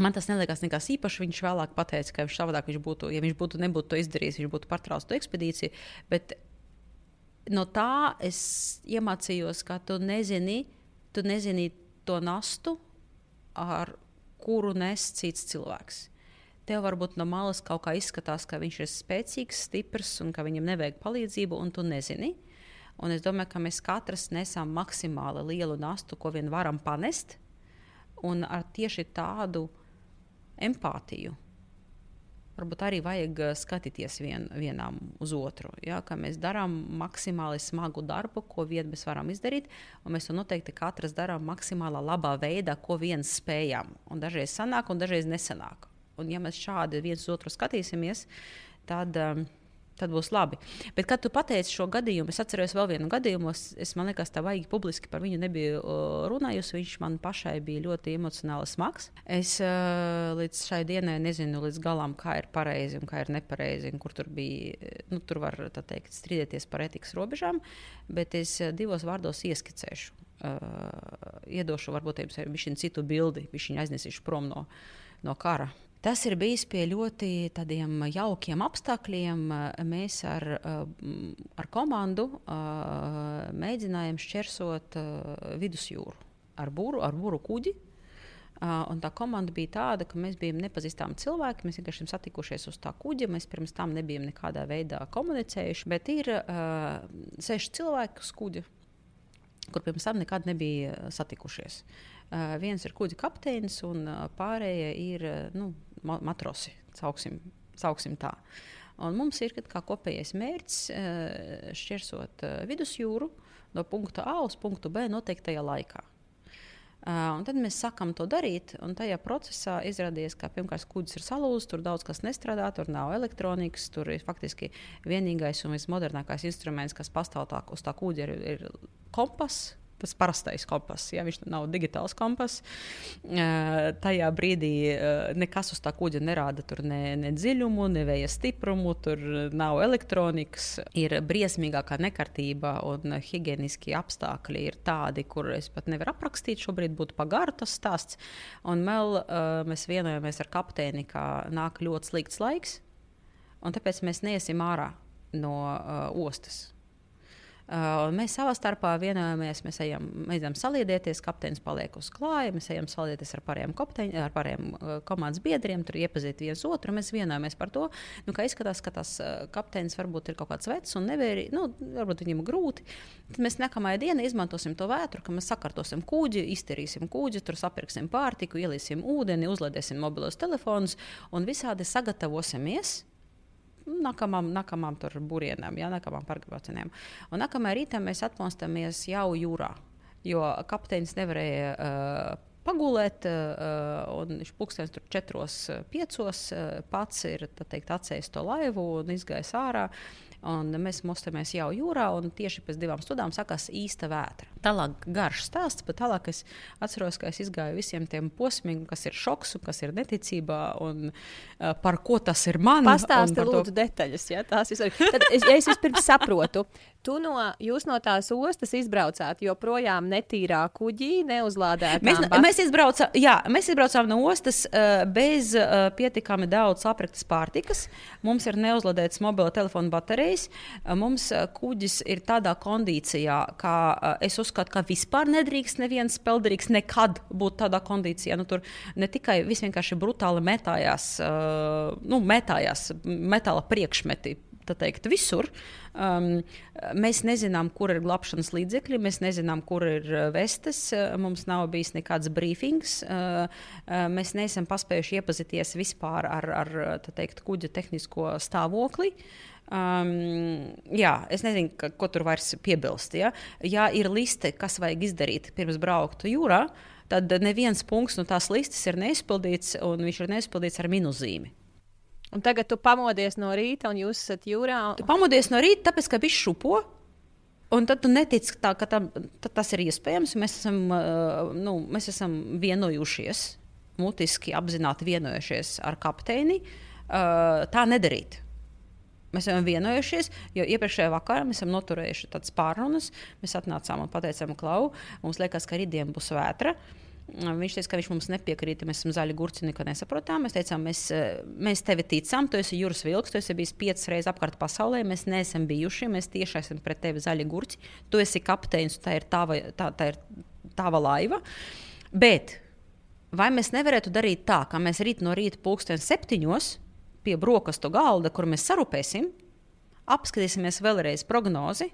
Speaker 2: Man tas neliekas nekas īpašs. Viņš vēlāk pateica, ka viņš savādāk viņš būtu, ja viņš būtu nebūtu to izdarījis, viņš būtu pārtraucis to ekspedīciju. Bet no tā es iemācījos, ka tu nezini, tu nezini to nastu, ar kuru nes cits cilvēks. Tev varbūt no malas kaut kā izskatās, ka viņš ir spēcīgs, stiprs un ka viņam nevajag palīdzību, un tu nezini. Un es domāju, ka mēs katrs nesam maksimāli lielu nastu, ko vien varam panest, un ar tieši tādu empātiju varbūt arī vajag eh, skatīties vien, vienam uz otru. Ja, mēs darām maksimāli smagu darbu, ko vien mēs varam izdarīt, un mēs to noteikti katrs darām maksimāli labā veidā, ko viens spējam. Un dažreiz sanāk, un dažreiz nesanāk. Un, ja mēs šādi viens otru skatīsimies, tad. Um, tad būs labi. Bet, kad tu pateici šo gadījumu, es atceros vēl vienu gadījumu. Es man liekas, tā vajag publiski par viņu nebiju uh, runājusi. Viņš man pašai bija ļoti emocionāli smags. Es uh, līdz šai dienai nezinu līdz galam, kā ir pareizi un kā ir nepareizi. Kur tur bija, nu, tur var teikt, strīdēties par etikas robežām, bet es uh, divos vārdos ieskicēšu. Uh, iedošu varbūt jums citu bildi, viņš viņu aiznesīšu prom no, no kara. Tas ir bijis pie ļoti jaukiem apstākļiem. Mēs ar, ar komandu mēģinājām šķērsot vidusjūru ar būru, ar būru kuģi. Un tā komanda bija tāda, ka mēs bijām nepazīstami cilvēki. Mēs vienkārši satikušies uz tā kuģa. Mēs pirms tam nebijām nekādā veidā komunicējuši. Bet ir uh, seši cilvēki uz kuģa, kur pirms tam nekad nebija satikušies. Uh, viens ir kuģa kapteinis, un pārējie ir uh, nu, matrosi, sauksim, sauksim tā. Un mums ir kopējais mērķis eh, šķirsot eh, vidusjūru no punkta A uz punktu B noteiktajā laikā. Uh, un tad mēs sākam to darīt, un tajā procesā izrādījās, ka pirmkārt kuģis ir salūzis, tur daudz kas nestrādā, tur nav elektronikas, tur ir faktiski vienīgais un vismodernākais instruments, kas pastāv tā, uz tā kuģa, ir, ir kompass, tas parastais kompass. Ja viņš nav digitāls kompass, tajā brīdī nekas uz tā kuģa nerāda tur ne, ne dziļumu, ne vēja stiprumu, tur nav elektronikas. Ir briesmīgākā nekārtība un higieniskie apstākļi ir tādi, kur es pat nevaru aprakstīt. Šobrīd būtu pagāru tas stāsts. Un vēl mēs vienojamies ar kapteini, ka nāk ļoti slikts laiks, un tāpēc mēs neiesim ārā no uh, ostas. Uh, mēs savā starpā vienojamies, mēs ejam, ejam saliedēties, kapteinis paliek uz klāja, mēs ejam saliedēties ar pārējiem, kopteņ, ar pārējiem uh, komandas biedriem, tur iepazīt viens otru. Mēs vienojamies par to, nu, ka izskatās, ka tas uh, kapteinis varbūt ir kaut kāds vecs un nevērī, nu, varbūt viņam grūti. Tad mēs nākamajā dienā izmantosim to vētru, ka mēs sakārtosim kuģi, izterīsim kuģi, tur sapirksim pārtiku, ieliesim ūdeni, uzlādēsim mobilos telefonus un visādi sagatavosimies nākamām, nākamām būrienām, jā, nākamām pārgājieniem. Un nākamajā rītā mēs atmostamies jau jūrā, jo kapteinis nevarēja. Uh, pagulēt, un viņš pūkstens tur četros, piecos uh, pats ir teikt, atcējis to laivu un izgājis ārā. Un mēs mostamies jau jūrā, un tieši pēc divām stundām sākās īsta vētra. Tālāk garš stāsts, bet tālāk es atceros, ka es izgāju visiem tiem posmiem, kas ir šoks, kas ir neticībā, un uh, par ko tas ir man.
Speaker 1: Pastāsti lūdzu to... detaļas, ja tās ir. Tad es, ja es vispirms saprotu, tu no, jūs no tās ostas izbraucāt joprojām netīrā kuģī, neuzlādētā.
Speaker 2: Mēs, mēs, izbraucā, jā, mēs izbraucām no ostas uh, bez uh, pietiekami daudz apraktas pārtikas. Mums ir neuzlādētas mobila telefona baterijas reizes mums kuģis ir tādā kondīcijā, ka es uzskatu, ka vispār nedrīkst neviens peldrīgs nekad būt tādā kondīcijā. Nu, tur ne tikai viss vienkārši brutāli metājās, nu, metājās metāla priekšmeti teikt, visur. Um, mēs nezinām, kur ir glābšanas līdzekļi, mēs nezinām, kur ir vestes. Mums nav bijis nekāds briefings. Uh, uh, mēs neesam paspējuši iepazīties vispār ar, ar teikt, kuģa tehnisko stāvokli. Um, jā, es nezinu, ka, ko tur vairs piebilst. Ja? ja ir liste, kas vajag izdarīt pirms braukt jūrā, tad neviens punkts no tās listes ir neizpildīts, un viņš ir neizpildīts ar minuszīmi.
Speaker 1: Un tagad tu pamodies no rīta, un jūs esat jūrā.
Speaker 2: Tu pamodies no rīta, tāpēc, ka viņš šupo. Un tad tu netici, tā, ka tā, tas ir iespējams. Mēs esam, nu, mēs esam vienojušies, mutiski apzināti vienojušies ar kapteini. Tā nedarīt. Mēs esam vienojušies, jo iepriekšējā vakarā mēs esam noturējuši tādas pārunas. Mēs atnācām un pateicām, Klau, mums liekas, ka rītdien būs vētra. Uh, Viņš teica, ka viņš mums nepiekrīt, mēs esam zaļi gurķi, neko nesaprotam. Mēs teicām, mēs, mēs tevi ticam, tu esi jūras vilks, tu esi bijis piecas reizes apkārt pasaulē, mēs neesam bijuši, mēs tieši esam pret tevi zaļi gurķi. Tu esi kapteinis, tā ir tava, tā, tā ir tava laiva. Bet vai mēs nevarētu darīt tā, ka mēs rīt no rīta pulksten septiņos pie brokastu galda, kur mēs sarūpēsim, apskatīsimies vēlreiz prognozi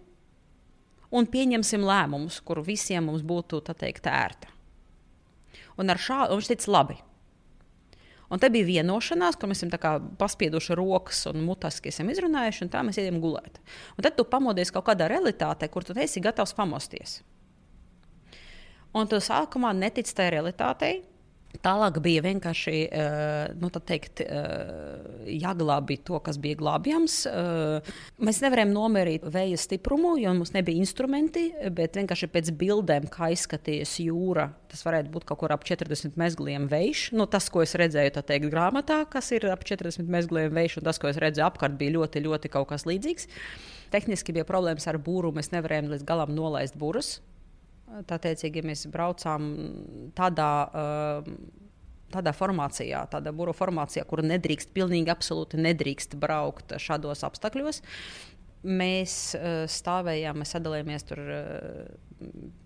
Speaker 2: un pieņemsim lēmumus, kur visiem mums būtu teikt, ērta. Un ar šādu viņš teica, labi. Un te bija vienošanās, ka mēs esam paspieduši rokas un mutiski esam izrunājuši, un tā mēs ejam gulēt. Un tad tu pamodies kaut kādā realitātē, kur tu esi gatavs pamosties. Un tu sākumā netici tajā realitātei, Tālāk bija vienkārši uh, nu, teikt, uh, jāglābj to, kas bija glābjams. Uh, mēs nevarējām nomērīt vēja stiprumu, jo mums nebija instrumenti, bet vienkārši pēc bildēm, kā izskatījās jūra, tas varētu būt kaut kur ap 40 mezgliem vējš. Nu, tas, ko es redzēju teikt, grāmatā, kas ir ap 40 mezgliem vējš, un tas, ko es redzēju apkārt, bija ļoti, ļoti kaut kas līdzīgs. Tehniski bija problēmas ar būru, mēs nevarējām līdz galam nolaist būrus. Tātad, ja mēs braucām tādā, tādā formācijā, tādā būru formācijā, kur nedrīkst, pilnīgi absolūti nedrīkst braukt šādos apstākļos, mēs stāvējām, mēs sadalījāmies tur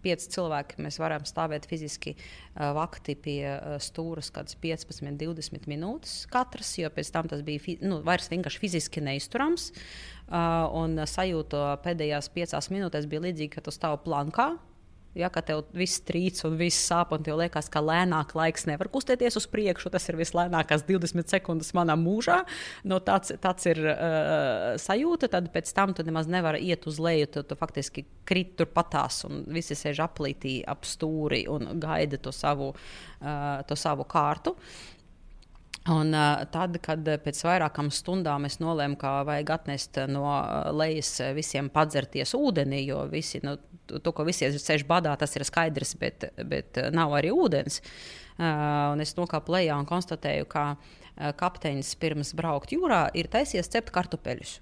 Speaker 2: pieci cilvēki. Mēs varam stāvēt fiziski vakti pie stūra kādas 15, 20 minūtes katrs, jo pēc tam tas bija nu, vairs vienkārši fiziski neizturams. Un sajūta pēdējās piecās minūtēs bija līdzīga, ka tu stāvi plankā Ja, ka tev viss trīc un viss sāp, un tev liekas, ka lēnāk laiks nevar kustēties uz priekšu. Tas ir vislēnākās 20 sekundes manā mūžā. No tāds, tāds ir uh, sajūta. Tad pēc tam tu nemaz nevari iet uz leju. Tu, tu faktiski krīt tur patās, un visi sēž aplītī ap stūri un gaida to savu, uh, to savu kārtu. Un, uh, tad, kad pēc vairākām stundām es nolēmu, ka vajag atnest no lejas visiem padzerties ūdeni, jo visi nu, to, ko visi sēž badā, tas ir skaidrs, bet, bet nav arī ūdens. Uh, es nokāpu lejā un konstatēju, ka kapteinis pirms braukt jūrā ir taisies cept kartupeļus.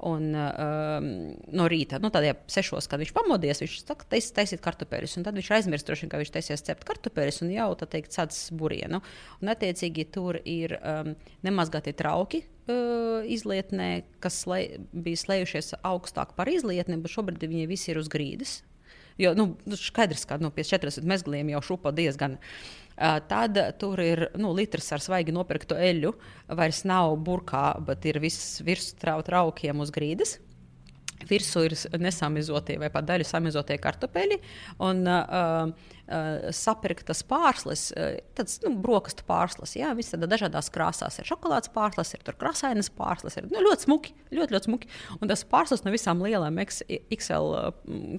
Speaker 2: Un, um, no rīta, nu, tādiem sešos, kad viņš pamodies, viņš saka, tais, taisīt kartupeļus. Tad viņš aizmirst, droši, ka viņš taisies cept kartupeļus un jau tā teikt, sācis burienu. Un, attiecīgi, tur ir um, nemazgāti trauki, uh, izlietnē, kas slē, bija slējušies augstāk par izlietni, bet šobrīd viņi visi ir uz grīdas. Jo nu, nu skaidrs, ka nu, pie 40 mezgliem jau šupa diezgan. Uh, tad tur ir nu, litrs ar svaigi nopirktu eļļu. Vairs nav burkā, bet ir viss virs traukiem uz grīdas virsū ir nesamizotie vai pat daļu samizotie kartupeļi un uh, uh, sapirktas pārslas, uh, tāds nu, brokastu pārslas. Jā, visas tādas dažādās krāsās. Ir šokolādes pārslas, ir krāsainas pārslas, ir nu, ļoti smuki, ļoti, ļoti smuki. Un tas pārslas no visām lielām XL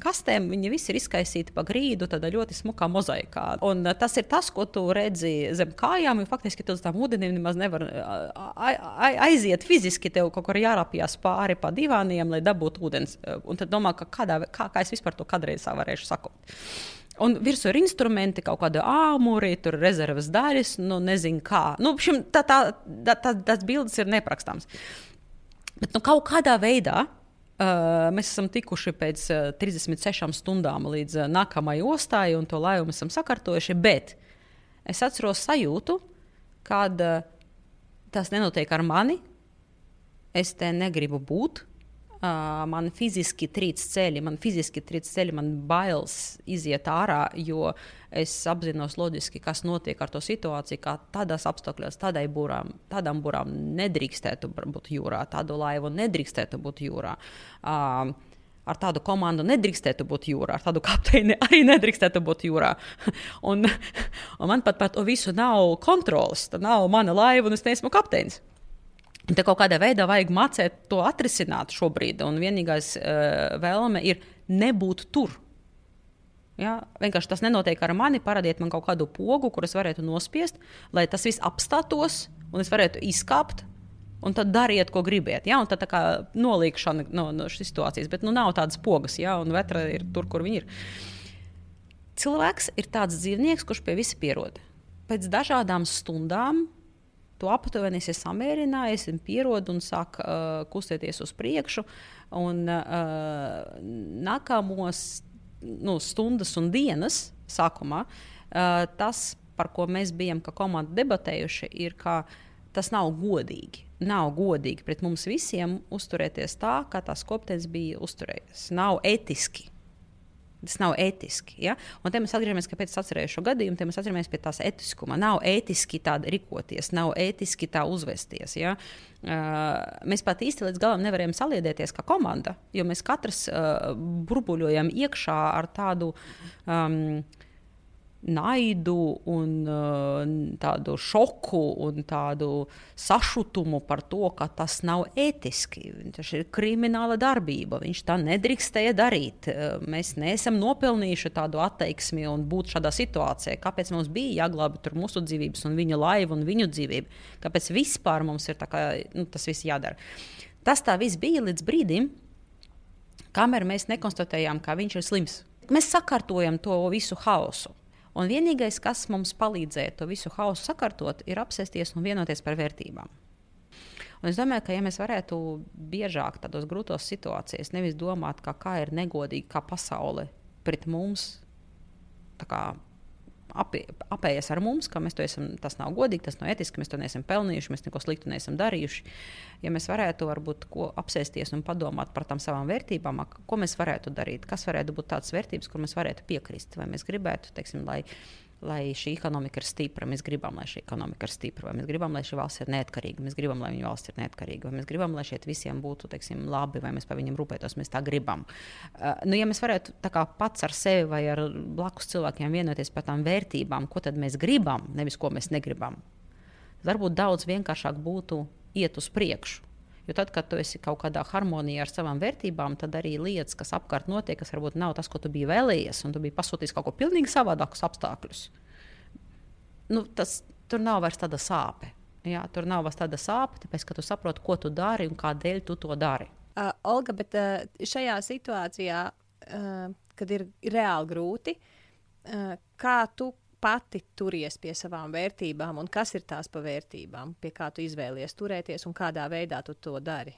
Speaker 2: kastēm, viņi visi ir izkaisīti pa grīdu, tādā ļoti smukā mozaikā. Un uh, tas ir tas, ko tu redzi zem kājām, jo faktiski tu uz tām ūdenim nemaz nevar aiziet fiziski, tev kaut kur jārapjas pāri pa divāniem, lai dabūtu ūdens. Un tad domā, ka kādā, kā, kā es vispār to kādreiz varēšu sakot. Un virsū ir instrumenti, kaut kāda āmuri, tur rezerves daļas, nu nezinu kā. Nu, šim, tā, tā, tā, tā, tas bildes ir neprakstāms. Bet nu, kaut kādā veidā Uh, mēs esam tikuši pēc uh, 36 stundām līdz uh, nākamajai ostai, un to laivu mēs esam sakārtojuši. Bet es atceros sajūtu, kad uh, tas nenotiek ar mani. Es te negribu būt man fiziski trīc ceļi, man fiziski trīc ceļi, man bailes iziet ārā, jo es apzinos loģiski, kas notiek ar to situāciju, kā tādās apstākļos, tādai burām, tādām burām nedrīkstētu būt jūrā, tādu laivu nedrīkstētu būt jūrā. Uh, ar tādu komandu nedrīkstētu būt jūrā, ar tādu kapteini arī nedrīkstētu būt jūrā. un, un man pat par to visu nav kontrols. Tā nav mana laiva, un es neesmu kapteinis. Te kaut kādā veidā vajag mācīt to atrisināt šobrīd. Un vienīgais uh, vēlme ir nebūt tur. Ja? Vienkārši tas nenotiek ar mani. Parādiet man kaut kādu pogu, kuras varētu nospiest, lai tas viss apstātos un es varētu izkāpt un tad dariet, ko gribiet. Ja? Un tad tā kā nolīgšana no, no šīs situācijas, bet nu, nav tādas pogas, ja? un vetra ir tur, kur viņi ir. Cilvēks ir tāds dzīvnieks, kurš pie visa pierod. Pēc dažādām stundām tu aptuveni esi samierinājies, pierod un sāk uh, kustēties uz priekšu. Un uh, nākamos nu, stundas un dienas sākumā uh, tas, par ko mēs bijām kā komanda debatējuši, ir, ka tas nav godīgi nav godīgi pret mums visiem uzturēties tā, kā tās kopienas bija uzturējies. Nav etiski. Tas nav etiski. Ja? Un te mēs atgriežamies pie tā atcerējušo gadījumu, te mēs atgriežamies pie tās etiskuma. Nav etiski tā rīkoties, nav etiski tā uzvesties. Ja? Uh, mēs pat īsti līdz galam nevarējām saliedēties kā komanda, jo mēs katrs uh, burbuļojam iekšā ar tādu. Um, naidu, un uh, tādu šoku un tādu sašutumu par to, ka tas nav ētiski. Tas ir krimināla darbība. Viņš tā nedrīkstēja darīt. Uh, mēs neesam nopelnījuši tādu attieksmi un būt šādā situācijā. Kāpēc mums bija jāglābj mūsu dzīvības, un viņa laiva un viņu dzīvību? Kāpēc vispār mums ir kā, nu, tas viss jādara? Tas tā viss bija līdz brīdim, kamēr mēs nekonstatējām, ka viņš ir slims. Mēs sakārtojam to visu haosu. Un vienīgais, kas mums palīdzēja to visu hausu sakārtot, ir apsēsties un vienoties par vērtībām. Un es domāju, ka ja mēs varētu biežāk tādos grūtos situācijās nevis domāt, kā, kā ir negodīgi, kā pasaule pret mums kā, apie, apējas ar mums, ka mēs to esam, tas nav godīgi, tas nav etiski, mēs to neesam pelnījuši, mēs neko sliktu neesam darījuši. Ja mēs varētu varbūt apsēsties un padomāt par tām savām vērtībām, ko mēs varētu darīt, kas varētu būt tādas vērtības, kur mēs varētu piekrist, vai mēs gribētu, teiksim, lai lai šī ekonomika ir stipra. Mēs gribam, lai šī ekonomika ir stipra, vai mēs gribam, lai šī valsts ir neatkarīga, mēs gribam, lai viņa valsts ir neatkarīga, vai mēs gribam, lai šeit visiem būtu teiksim, labi, vai mēs par viņiem rūpētos, mēs tā gribam. Uh, nu, ja mēs varētu kā, pats ar sevi vai ar blakus cilvēkiem vienoties par tām vērtībām, ko tad mēs gribam, nevis ko mēs negribam, varbūt daudz vienkāršāk būtu iet uz priekšu. Jo tad, kad tu esi kaut kādā harmonijā ar savām vērtībām, tad arī lietas, kas apkārt notiek, kas varbūt nav tas, ko tu biji vēlējies, un tu biji pasūtījis kaut ko pilnīgi savādākus apstākļus. Nu, tas, tur nav vairs tāda sāpe. Jā, tur nav vairs tāda sāpe, tāpēc, ka tu saproti, ko tu dari un kādēļ tu to dari.
Speaker 1: Uh, Olga, bet uh, šajā situācijā, uh, kad ir reāli grūti, uh, kā tu pati turies pie savām vērtībām, un kas ir tās pa vērtībām, pie kā tu izvēlies turēties un kādā veidā tu to dari?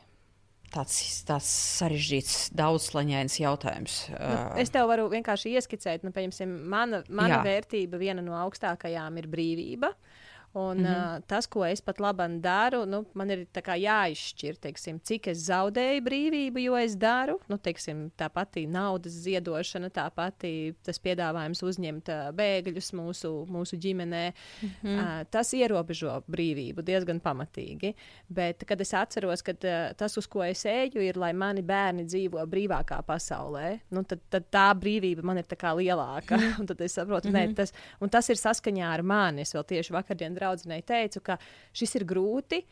Speaker 2: tāds, tāds sarežģīts, daudzslaņains jautājums.
Speaker 1: Nu, es tev varu vienkārši ieskicēt, nu, piemēram, mana, mana Jā. vērtība, viena no augstākajām ir brīvība. Uh, Un, mm -hmm. uh, tas, ko es pat labi daru, nu, man ir jāizšķir, teiksim, cik es zaudēju brīvību, jo es daru. Nu, teiksim, tā pati naudas ziedošana, tā pati tas piedāvājums uzņemt uh, bēgļus mūsu, mūsu ģimenē. Mm -hmm. uh, tas ierobežo brīvību diezgan pamatīgi. Bet, kad es atceros, ka uh, tas, uz ko es eju, ir, lai mani bērni dzīvo brīvākā pasaulē, nu, tad, tad tā brīvība man ir lielāka. Mm -hmm. tad es saprotu, mm -hmm. ne, tas, tas ir saskaņā ar mani. Es vēl tieši vakardien draudzenei teicu, ka šis ir grūti.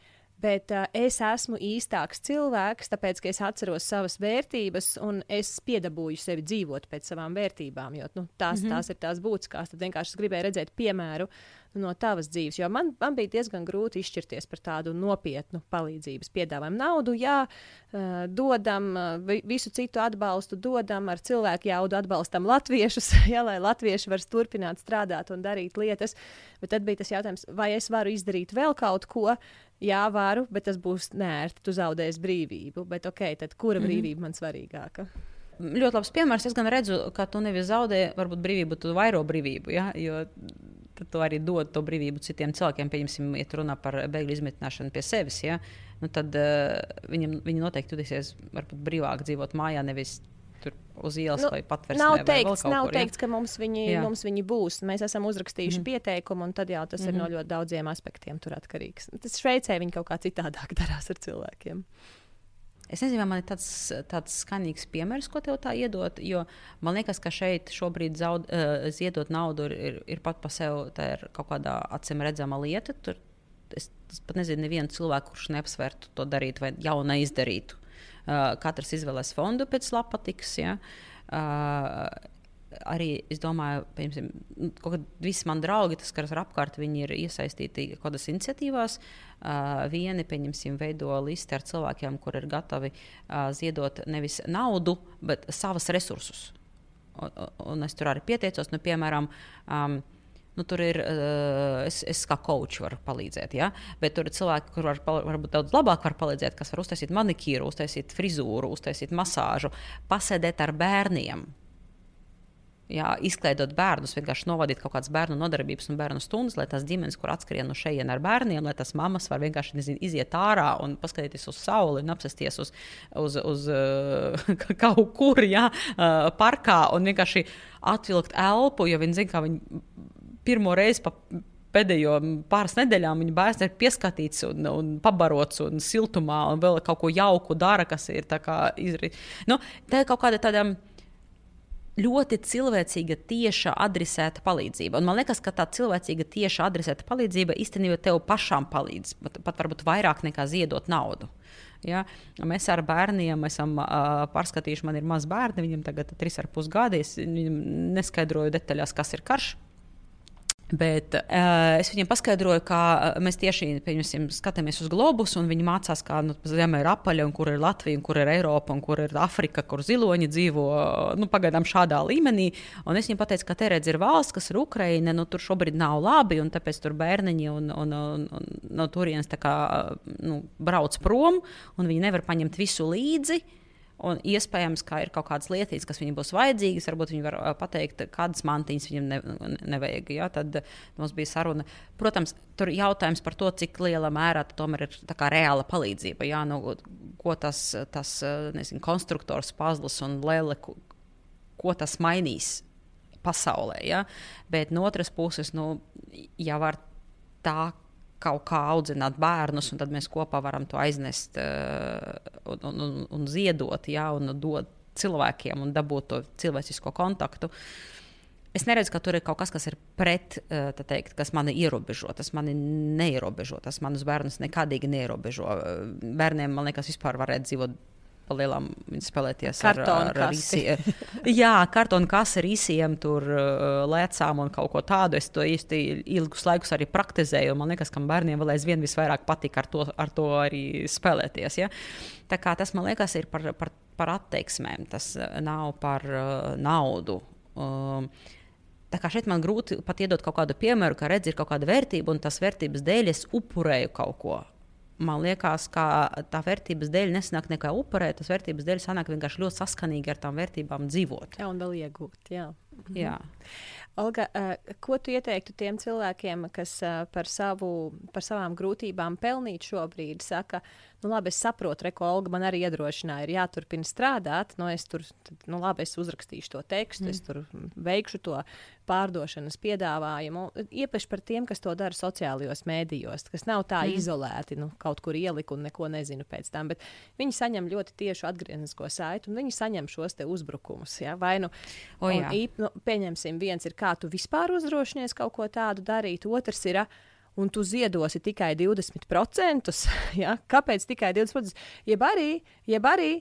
Speaker 1: Bet uh, es esmu īstāks cilvēks, tāpēc, ka es atceros savas vērtības un es piedabūju sevi dzīvot pēc savām vērtībām. Jo nu, tās, mm -hmm. tās ir tās būtiskās. Tad vienkārši es gribēju redzēt piemēru no tavas dzīves. Jo man, man bija diezgan grūti izšķirties par tādu nopietnu palīdzības piedāvājumu. Naudu, jā, dodam, visu citu atbalstu dodam, ar cilvēku jaudu atbalstam latviešus, jā, lai latvieši var turpināt strādāt un darīt lietas. Bet tad bija tas jautājums, vai es varu izdarīt vēl kaut ko. Jā, varu, bet tas būs nērti. Tu zaudēsi brīvību. Bet, ok, tad kura mhm. brīvība mm -hmm. man svarīgāka?
Speaker 2: ļoti labs piemērs. Es gan redzu, ka tu nevis zaudē, varbūt brīvību, tu vairo brīvību. Ja? Jo tad tu arī dod to brīvību citiem cilvēkiem. Pieņemsim, ja runā par bēgļu izmitināšanu pie sevis, ja? nu, tad uh, viņam, viņi noteikti jutīsies varbūt brīvāk dzīvot mājā, nevis tur uz ielas nu, vai patvērsmē.
Speaker 1: Nav teikts, nav kur, teikts ja? ka mums viņi, jā. mums viņi būs. Mēs esam uzrakstījuši mm. pieteikumu, un tad jau tas mm -hmm. ir no mhm. ļoti daudziem aspektiem atkarīgs. Tas Šveicē viņi kaut kā citādāk darās ar cilvēkiem.
Speaker 2: Es nezinu, vai man ir tāds, tāds skanīgs piemērs, ko tev tā iedot. Jo man liekas, ka šeit šobrīd zaud, uh, ziedot naudu ir, ir, ir pat par sevi kaut kāda acīm redzama lieta. Tur es, es pat nezinu, nevienu cilvēku, kurš neapsvērtu to darīt vai jau neizdarītu. Uh, katrs izvēlēs fondu pēc lapatikas. Ja? Uh, arī es domāju, piemēram, ka visi mani draugi, tas, kas ir apkārt, viņi ir iesaistīti kaut kādās iniciatīvās. Uh, vieni, pieņemsim, veido listi ar cilvēkiem, kur ir gatavi uh, ziedot nevis naudu, bet savas resursus. Un, un es tur arī pieteicos, nu, piemēram, um, Nu, tur ir, uh, es, es kā coach varu palīdzēt, ja? bet tur ir cilvēki, kuriem var, varbūt daudz labāk var palīdzēt, kas var uztaisīt manikīru, uztaisīt frizūru, uztaisīt masāžu, pasēdēt ar bērniem. Jā, izklaidot bērnus, vienkārši novadīt kaut kādas bērnu nodarbības un bērnu stundas, lai tās ģimenes, kur atskrien no šejienes ar bērniem, lai tās mammas var vienkārši nezinu, iziet ārā un paskatīties uz sauli un apsēsties uz, uz, uz uh, kaut kur, jā, uh, parkā un vienkārši atvilkt elpu, jo viņi zina, kā viņi pirmo reizi pa pēdējo pāris nedēļām viņa bērns ir pieskatīts un, un pabarots un siltumā un vēl kaut ko jauku dara, kas ir izdarīts. Nu, tā ir kaut kāda tāda ļoti cilvēcīga, tieša adresēta palīdzība. Un man liekas, ka tā cilvēcīga, tieša adresēta palīdzība īstenībā tev pašām palīdz, pat, pat varbūt vairāk nekā ziedot naudu. Ja? Mēs ar bērniem esam uh, pārskatījuši, man ir maz bērni, viņam tagad ir trīs ar pus gadi. Es neskaidroju detaļās, kas ir karš. Bet uh, es viņiem paskaidroju, ka mēs tieši skatāmies uz globus, un viņi mācās, kā nu, Zemē ir apaļa, un kur ir Latvija, un kur ir Eiropa, un kur ir Afrika, kur ziloņi dzīvo. Nu, pagaidām šādā līmenī. Un es viņiem pateicu, ka te redz ir valsts, kas ir Ukraina, nu, tur šobrīd nav labi, un tāpēc tur bērniņi un, un, un, un no turienes kā, nu, brauc prom, un viņi nevar paņemt visu līdzi. Un iespējams, ka ir kaut kādas lietas, kas viņam būs vajadzīgas. Varbūt viņi var pateikt, kādas mantiņas viņam ne, nevajag. Ja? Tad mums bija saruna. Protams, tur ir jautājums par to, cik lielā mērā tomēr ir reāla palīdzība. Ja? Nu, ko tas, tas nezinu, konstruktors, pazlis un lēle, ko, ko tas mainīs pasaulē. Ja? Bet no otras puses, nu, ja var tā kaut kā audzināt bērnus, un tad mēs kopā varam to aiznest uh, un, un, un ziedot, ja, un dot cilvēkiem un dabūt to cilvēcisko kontaktu. Es neredzu, ka tur ir kaut kas, kas ir pret, uh, teikt, kas mani ierobežo. Tas mani neierobežo. Tas manus bērnus nekādīgi neierobežo. Bērniem, man liekas, vispār varētu dzīvot palielam spēlēties
Speaker 1: kartonu
Speaker 2: ar, ar, ar īsiem. Jā, kartonu kasa ar īsiem, tur uh, lēcām un kaut ko tādu. Es to īsti ilgus laikus arī praktizēju. Man liekas, ka bērniem vēl aizvien visvairāk patīk ar to, ar to arī spēlēties. Ja? Tā kā tas man liekas ir par, par, par attieksmēm, tas uh, nav par uh, naudu. Um, Tā kā šeit man grūti pat iedot kaut kādu piemēru, ka redz, ir kaut kāda vērtība, un tas vērtības dēļ es upurēju kaut ko man liekas, ka tā vērtības dēļ nesanāk nekā upurēt, tas vērtības dēļ sanāk vienkārši ļoti saskanīgi ar tām vērtībām dzīvot.
Speaker 1: Jā, un vēl iegūt. Jā.
Speaker 2: jā.
Speaker 1: Olga, ko tu ieteiktu tiem cilvēkiem, kas par, savu, par savām grūtībām pelnīt šobrīd, saka, nu, labi, es saprotu, Reko, Olga man arī iedrošināja, ir jāturpina strādāt. Nu, es tur, nu, labi, es uzrakstīšu to tekstu, mm. es tur veikšu to pārdošanas piedāvājumu. Iepaši par tiem, kas to dara sociālajos mēdījos, kas nav tā mm. izolēti, nu, kaut kur ieliku un neko nezinu pēc tam, bet viņi saņem ļoti tiešu atgrieznisko saiti un viņi saņem šos te uzbrukumus. Ja? Vai nu,
Speaker 2: o,
Speaker 1: īp, nu, pieņemsim, viens ir, kā tu vispār uzdrošinies kaut ko tādu darīt, otrs ir. Uh, un tu ziedosi tikai 20%, ja? kāpēc tikai 20%? Jeb arī, jeb arī,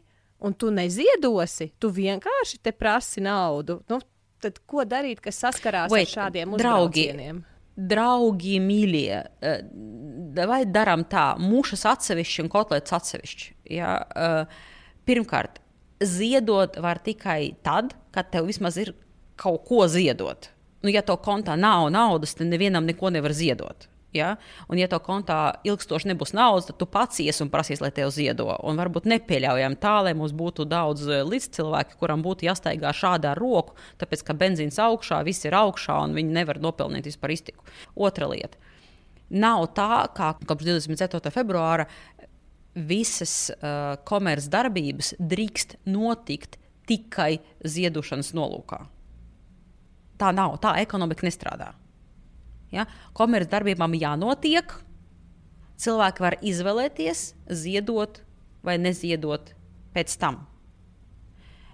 Speaker 1: un tu neziedosi, tu vienkārši te prasi naudu. Nu, tad ko darīt, kas saskarās Wait, ar šādiem uzbraucieniem?
Speaker 2: Draugi, mīļie, eh, vai darām tā, mušas atsevišķi un kotlets atsevišķi. Ja? Eh, pirmkārt, ziedot var tikai tad, kad tev vismaz ir kaut ko ziedot. Nu, ja to kontā nav naudas, tad nevienam neko nevar ziedot. Ja? Un, ja tev kontā ilgstoši nebūs naudas, tad tu pats ies un prasīs, lai tev ziedo. Un varbūt nepieļaujam tā, lai mums būtu daudz eh, līdzcilvēku, kuram būtu jāstaigā šādā roku, tāpēc ka benzīns augšā, viss ir augšā un viņi nevar nopelnīt vispār iztiku. Otra lieta. Nav tā, kā kopš 24. februāra visas uh, komercdarbības drīkst notikt tikai ziedošanas nolūkā. Tā nav, tā ekonomika nestrādā. Ja? Komercdarbībām jānotiek, cilvēki var izvēlēties, ziedot vai neziedot pēc tam.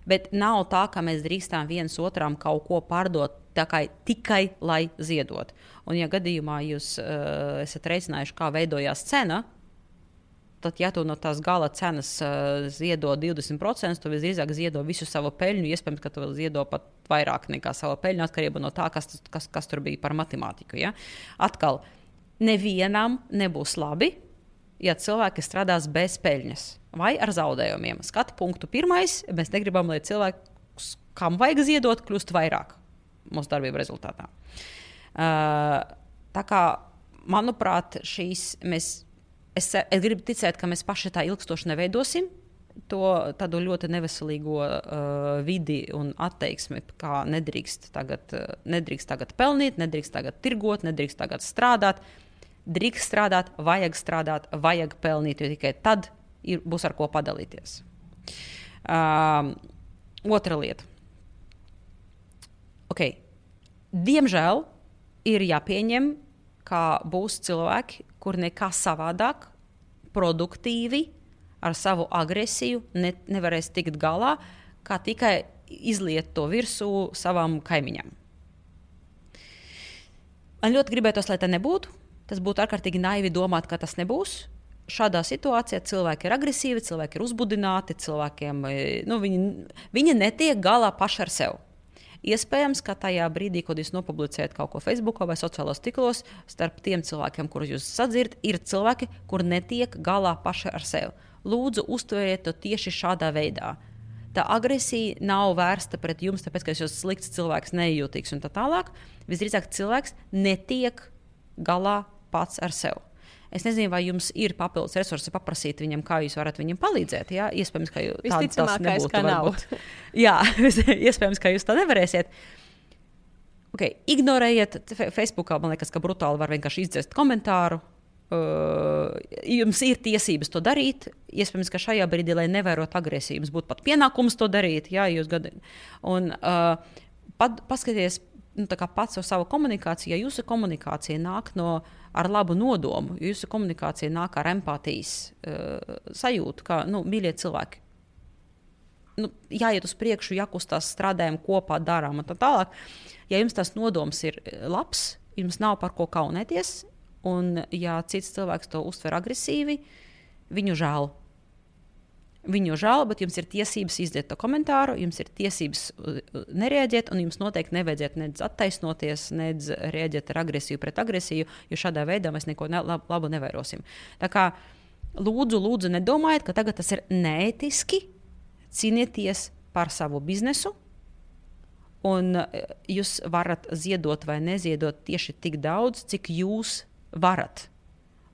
Speaker 2: Bet nav tā, ka mēs drīkstām viens otram kaut ko pārdot tikai, tikai lai ziedot. Un, ja gadījumā jūs uh, esat reizinājuši, kā veidojās cena, tad, ja tu no tās gala cenas uh, ziedo 20%, tu visdrīzāk ziedo visu savu peļņu. Iespējams, ka tu ziedo pat vairāk nekā savu peļņu, atkarībā no tā, kas, kas, kas tur bija par matemātiku. Ja? Atkal, nevienam nebūs labi, ja cilvēki strādās bez peļņas vai ar zaudējumiem. Skatu punktu pirmais, mēs negribam, lai cilvēki, kam vajag ziedot, kļūst vairāk mūsu darbību rezultātā. Uh, tā kā, manuprāt, šīs mēs es, es gribu ticēt, ka mēs paši tā ilgstoši neveidosim to tādu ļoti neveselīgo uh, vidi un attieksmi, kā nedrīkst tagad, uh, nedrīkst tagad pelnīt, nedrīkst tagad tirgot, nedrīkst tagad strādāt. Drīkst strādāt, vajag strādāt, vajag pelnīt, jo tikai tad ir, būs ar ko padalīties. Um, otra lieta. Okay. Diemžēl ir jāpieņem, ka būs cilvēki, kur nekā savādāk, produktīvi, ar savu agresiju ne, nevarēs tikt galā, kā tikai izliet to virsū savam kaimiņam. Man ļoti gribētos, lai tā nebūtu. Tas būtu ārkārtīgi naivi domāt, ka tas nebūs. Šādā situācijā cilvēki ir agresīvi, cilvēki ir uzbudināti, cilvēkiem nu, viņi, viņi netiek galā paši ar sevi. Iespējams, ka tajā brīdī, kad jūs nopublicējat kaut ko Facebook vai sociālos tīklos, starp tiem cilvēkiem, kurus jūs sadzirdat, ir cilvēki, kur netiek galā paši ar sevi. Lūdzu, uztveriet to tieši šādā veidā. Tā agresija nav vērsta pret jums, tāpēc, ka jūs esat slikts cilvēks, nejūtīgs un tā tālāk. Visdrīzāk cilvēks netiek galā pats ar sevi. Es nezinu, vai jums ir papildus resursi paprasīt viņam, kā jūs varat viņam palīdzēt. Jā, iespējams, ka
Speaker 1: nebūtu. Ka nav.
Speaker 2: jā, iespējams, ka jūs tā nevarēsiet. Okay, ignorējiet, Facebookā man liekas, ka brutāli var vienkārši izdzēst komentāru. Uh, jums ir tiesības to darīt. Iespējams, ka šajā brīdī, lai nevērotu agresiju, jums būtu pat pienākums to darīt. Jā, jūs gadi. Un uh, pat, paskatieties nu, pats ar savu komunikāciju. Ja jūsu komunikācija nāk no ar labu nodomu. Jūsu komunikācija nāk ar empātijas uh, sajūtu, kā nu, mīļie cilvēki. Nu, jāiet uz priekšu, jākustās, strādājam kopā, darām un tā tālāk. Ja jums tas nodoms ir eh, labs, jums nav par ko kaunēties, un ja cits cilvēks to uztver agresīvi, viņu žēl. Viņu žēl, bet jums ir tiesības izdot to komentāru, jums ir tiesības uh, nereaģēt, un jums noteikti nevajadzētu nedz attaisnoties, nedz reaģēt ar agresiju pret agresiju, jo šādā veidā mēs neko ne, lab, labu nevērosim. Tā kā lūdzu, lūdzu, nedomājiet, ka tagad tas ir neētiski. Cīnieties par savu biznesu, un uh, jūs varat ziedot vai neziedot tieši tik daudz, cik jūs varat.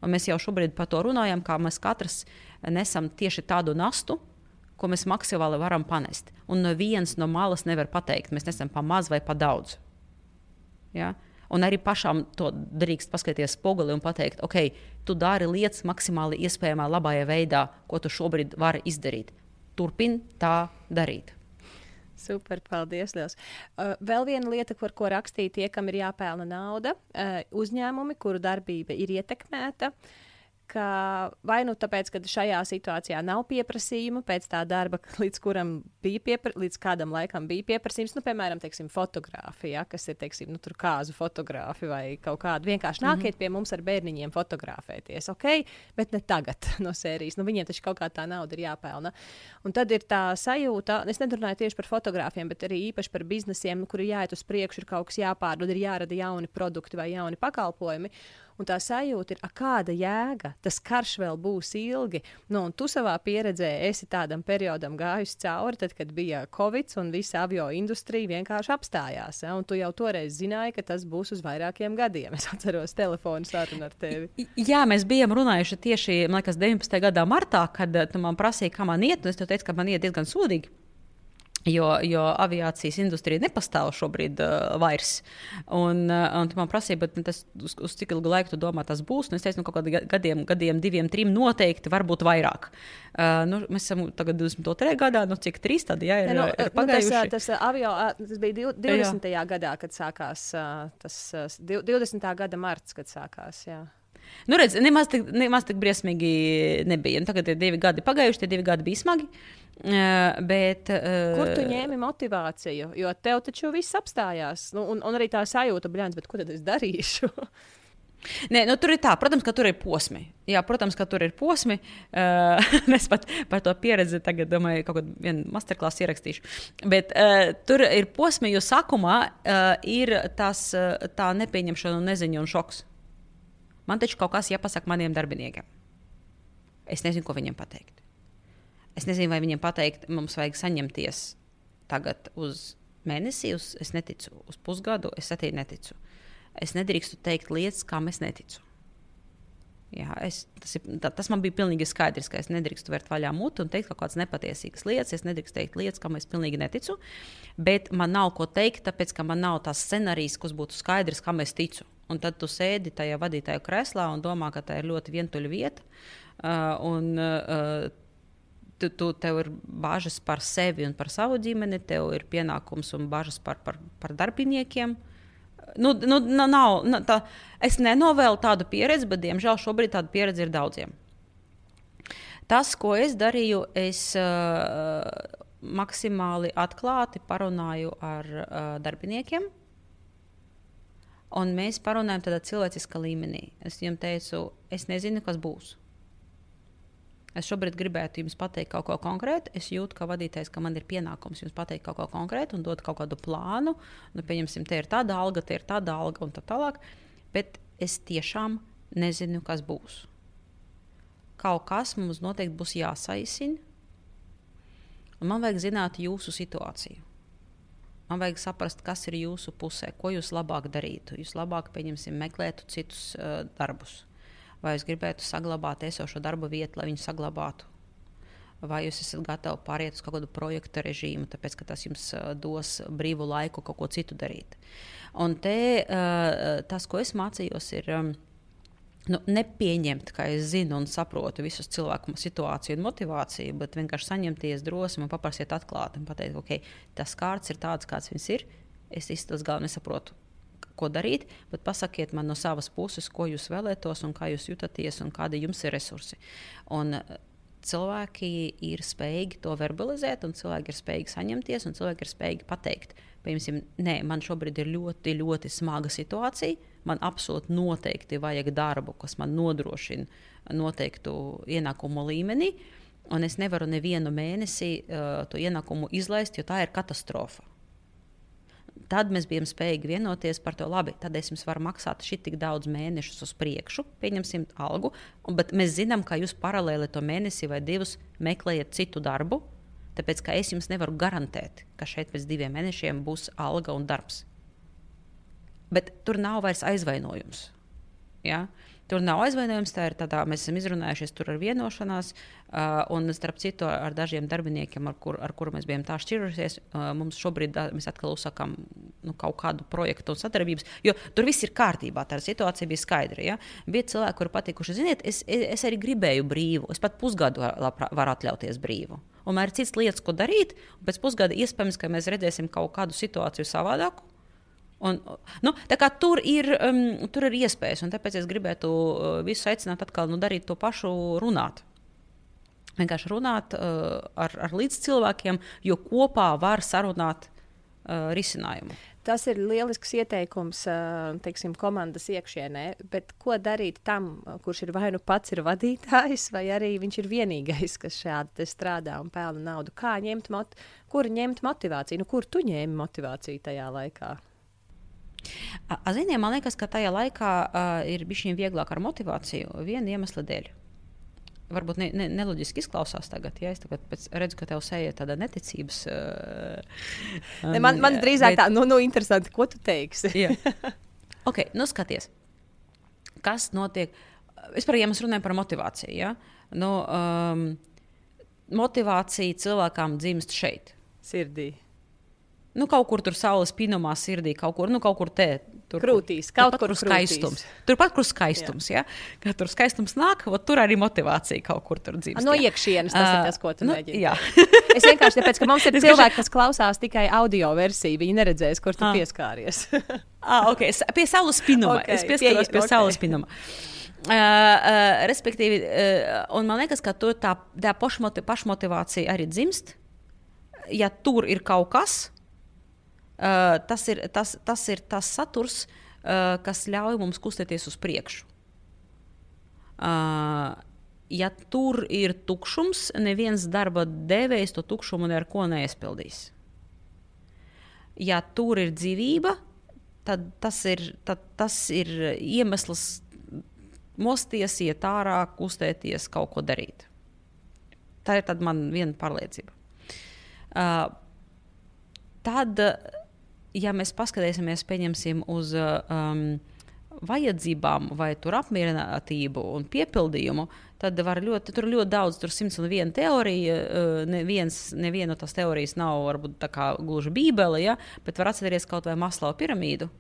Speaker 2: Un mēs jau šobrīd par to runājam, kā mēs katrs nesam tieši tādu nastu, ko mēs maksimāli varam panest. Un neviens no malas nevar pateikt, mēs nesam pa maz vai pa daudz. Ja? Un arī pašām to drīkst paskatīties spoguli un pateikt, ok, tu dari lietas maksimāli iespējamā labajā veidā, ko tu šobrīd vari izdarīt. Turpini tā darīt.
Speaker 1: Super, paldies. Liels. Uh, vēl viena lieta, par ko rakstīja tie, kam ir jāpelna nauda, uh, uzņēmumi, kuru darbība ir ietekmēta. Uh, ka vai nu tāpēc, ka šajā situācijā nav pieprasījuma pēc tā darba, līdz piepra, līdz kādam laikam bija pieprasījums, nu, piemēram, teiksim, fotografija, kas ir, teiksim, nu, kāzu fotografi vai kaut kāda. Vienkārši nākiet mm -hmm. pie mums ar bērniņiem fotografēties, ok, bet ne tagad no sērijas. Nu, viņiem taču kaut kā tā nauda ir jāpelna. Un tad ir tā sajūta, es nerunāju tieši par fotografiem, bet arī īpaši par biznesiem, nu, kuri jāiet uz priekšu, ir kaut kas jāpārdod, ir jārada jauni produkti vai jauni pakalpojumi. Un tā sajūta ir, kāda jēga, tas karš vēl būs ilgi. Nu, tu savā pieredzē esi tādam periodam gājusi cauri, tad, kad bija Covid un visa avio industrija vienkārši apstājās. Ja? Tu jau toreiz zināji, ka tas būs uz vairākiem gadiem. Es atceros telefonu sarunu ar tevi.
Speaker 2: Jā, mēs bijām runājuši tieši liekas, 19. gadā martā, kad tu man prasīji, kā man iet, un es teicu, ka man iet diezgan sūdīgi. Jo, jo aviācijas industrija nepastāv šobrīd uh, vairs. Un, uh, un man prasīja, tas, uz, uz cik ilgu laiku tu domā, tas būs. Un es teicu, nu, kaut kādiem gadiem, gadiem, diviem, trim noteikti, varbūt vairāk. Uh, nu, mēs esam tagad 22. gadā, nu cik trīs tādi jā, ir, ne, nu, ir pagājuši.
Speaker 1: Nu, tas, tas, avio, tas bija 20. Jā. gadā, kad sākās tas 20. gada marts, kad sākās. Jā.
Speaker 2: Nu, redz, nemaz tik, nemaz tik briesmīgi nebija. Un tagad ir divi gadi pagājuši, tie divi gadi bija smagi. Uh, bet, uh,
Speaker 1: Kur tu ņēmi motivāciju? Jo tev taču viss apstājās. Nu, un, un arī tā sajūta, blēņas, bet ko tad es darīšu?
Speaker 2: Nē, nu, tur ir tā, protams, ka tur ir posmi. Jā, protams, ka tur ir posmi. Uh, es pat par to pieredzi tagad domāju, kaut kādu vienu masterklāsu ierakstīšu. Bet uh, tur ir posmi, jo sākumā uh, ir tas, uh, tā nepieņemšana, un neziņa un šoks. Man taču kaut kas jāpasaka maniem darbiniekiem. Es nezinu, ko viņiem pateikt. Es nezinu, vai viņiem pateikt, mums vajag saņemties tagad uz mēnesi, uz, es neticu, uz pusgadu, es arī neticu. Es nedrīkstu teikt lietas, kam es neticu. Jā, es, tas, ir, tā, tas man bija pilnīgi skaidrs, ka es nedrīkstu vērt vaļā muti un teikt kaut kādas nepatiesīgas lietas. Es nedrīkstu teikt lietas, kam es pilnīgi neticu. Bet man nav ko teikt, tāpēc ka man nav tās scenārijas, kas būtu skaidrs, kam es ticu. Un tad tu sēdi tajā vadītāja krēslā un domā, ka tā ir ļoti vientuļa vieta. Uh, un, uh, tu, tu, tev ir bažas par sevi un par savu ģimeni, tev ir pienākums un bažas par, par, par darbiniekiem. Nu, nu, nav, nav, tā, es nenovēlu tādu pieredzi, bet, diemžēl, šobrīd tāda pieredze ir daudziem. Tas, ko es darīju, es uh, maksimāli atklāti parunāju ar uh, darbiniekiem. Un mēs parunājam tādā cilvēciskā līmenī. Es viņam teicu, es nezinu, kas būs. Es šobrīd gribētu jums pateikt kaut ko konkrētu. Es jūtu, ka vadītājs, ka man ir pienākums jums pateikt kaut ko konkrētu un dot kaut kādu plānu. Nu, pieņemsim, te ir tāda alga, te ir tāda alga un tā tālāk. Bet es tiešām nezinu, kas būs. Kaut kas mums noteikti būs jāsaisina. Man vajag zināt jūsu situāciju. Man vajag saprast, kas ir jūsu pusē, ko jūs labāk darītu. Jūs labāk, pieņemsim, meklētu citus uh, darbus. Vai jūs gribētu saglabāt esošo darba vietu, lai viņu saglabātu? Vai jūs esat gatavi pāriet uz kaut kādu projektu režīmu, tāpēc ka tas jums uh, dos brīvu laiku kaut ko citu darīt? Un te uh, tas, ko es mācījos, ir. Um, nu, nepieņemt, ka es zinu un saprotu visus cilvēku situāciju un motivāciju, bet vienkārši saņemties drosmi un paprasīt atklāti un pateikt, ok, tas kārts ir tāds, kāds viņš ir. Es īstenībā galvenais nesaprotu, ko darīt, bet pasakiet man no savas puses, ko jūs vēlētos un kā jūs jūtaties un kādi jums ir resursi. Un, cilvēki ir spējīgi to verbalizēt, un cilvēki ir spējīgi saņemties, un cilvēki ir spējīgi pateikt, piemēram, nē, man šobrīd ir ļoti, ļoti smaga situācija. Man absolūti noteikti vajag darbu, kas man nodrošina noteiktu ienākumu līmeni, un es nevaru nevienu mēnesi uh, to ienākumu izlaist, jo tā ir katastrofa. Tad mēs bijām spējīgi vienoties par to, labi, tad es jums varu maksāt šī tik daudz mēnešus uz priekšu, pieņemsim algu, bet mēs zinām, ka jūs paralēli to mēnesi vai divus meklējat citu darbu, tāpēc ka es jums nevaru garantēt, ka šeit pēc diviem mēnešiem būs alga un darbs. Bet tur nav vairs aizvainojums. Ja? Uh, Tur nav aizvainojums, tā ir tādā, mēs esam izrunājušies tur ar vienošanās, uh, un starp citu ar dažiem darbiniekiem, ar, kur, kuriem mēs bijām tā šķirušies, uh, mums šobrīd uh, mēs atkal uzsākām nu, kaut kādu projektu un sadarbības, jo tur viss ir kārtībā, tā situācija bija skaidra. Ja? Bija cilvēki, kuri patīkuši, ziniet, es, es arī gribēju brīvu, es pat pusgadu varu atļauties brīvu. Un man ir cits lietas, ko darīt, un pēc pusgada iespējams, ka mēs redzēsim kaut kādu situāciju savādāku. Un, nu, tur, ir, um, tur ir iespējas, un tāpēc es gribētu uh, visus aicināt atkal nu, darīt to pašu, runāt. Vienkārši runāt uh, ar, ar līdzcilvēkiem, jo kopā var sarunāt uh, risinājumu.
Speaker 1: Tas ir lielisks ieteikums uh, teiksim, komandas iekšienē, bet ko darīt tam, kurš ir vai nu pats ir vadītājs, vai arī viņš ir vienīgais, kas šādi strādā un pelna naudu? Kā ņemt, mot kur ņemt motivāciju? Nu, kur tu ņēmi motivāciju tajā laikā?
Speaker 2: Ziniet, man liekas, ka tajā laikā uh, ir bijis viņiem vieglāk ar motivāciju viena iemesla dēļ. Varbūt ne, ne, neloģiski izklausās tagad, ja es tagad redzu, ka tev sēž tāda neticības. Uh,
Speaker 1: ne, man, man drīzāk bet... tā, nu, nu, interesanti, ko tu teiksi.
Speaker 2: ok, nu skaties, kas notiek. Vispār, ja mēs runājam par motivāciju, ja? nu, um, motivācija cilvēkam dzimst šeit.
Speaker 1: Sirdī.
Speaker 2: Nu, kaut kur tur saules pinumā, sirdī, kaut kur, nu, kaut kur te.
Speaker 1: Tur, krūtīs, kaut
Speaker 2: kur, kur skaistums. Turpat, kur skaistums, jā. Ja? Kad tur skaistums nāk, tur arī motivācija kaut kur tur dzīvo.
Speaker 1: No iekšienes tas uh, ir tas, ko tu
Speaker 2: nu,
Speaker 1: mēģini.
Speaker 2: Jā.
Speaker 1: es vienkārši tāpēc, ka mums ir cilvēki, kas klausās tikai audio versiju, viņi neredzēs, kur tu ah. pieskāries.
Speaker 2: ah, ok, pie saules pinuma. Okay, es pieskaros pie, pie okay. saules pinuma. Uh, uh, respektīvi, uh, un man liekas, ka tā, tā pašmotivācija arī dzimst. Ja tur ir kaut kas, Uh, tas, ir, tas, tas ir tas saturs, uh, kas ļauj mums kustēties uz priekšu. Uh, ja tur ir tukšums, neviens darba devējs to tukšumu neko neaizpildīs. Ja tur ir dzīvība, tad tas ir, tad tas ir iemesls mosties, iet ārā, kustēties, kaut ko darīt. Tā ir man viena pārliecība. Uh, tad ja mēs paskatīsimies uz um, vajadzībām, vai apmierinātību un piepildījumu, tad var ļoti, tur ļoti daudz, tur simts un viena teorija, uh, neviens, neviena no tās teorijas nav varbūt gluži bībele, ja, bet var atcerēties kaut vai Maslava piramīdu.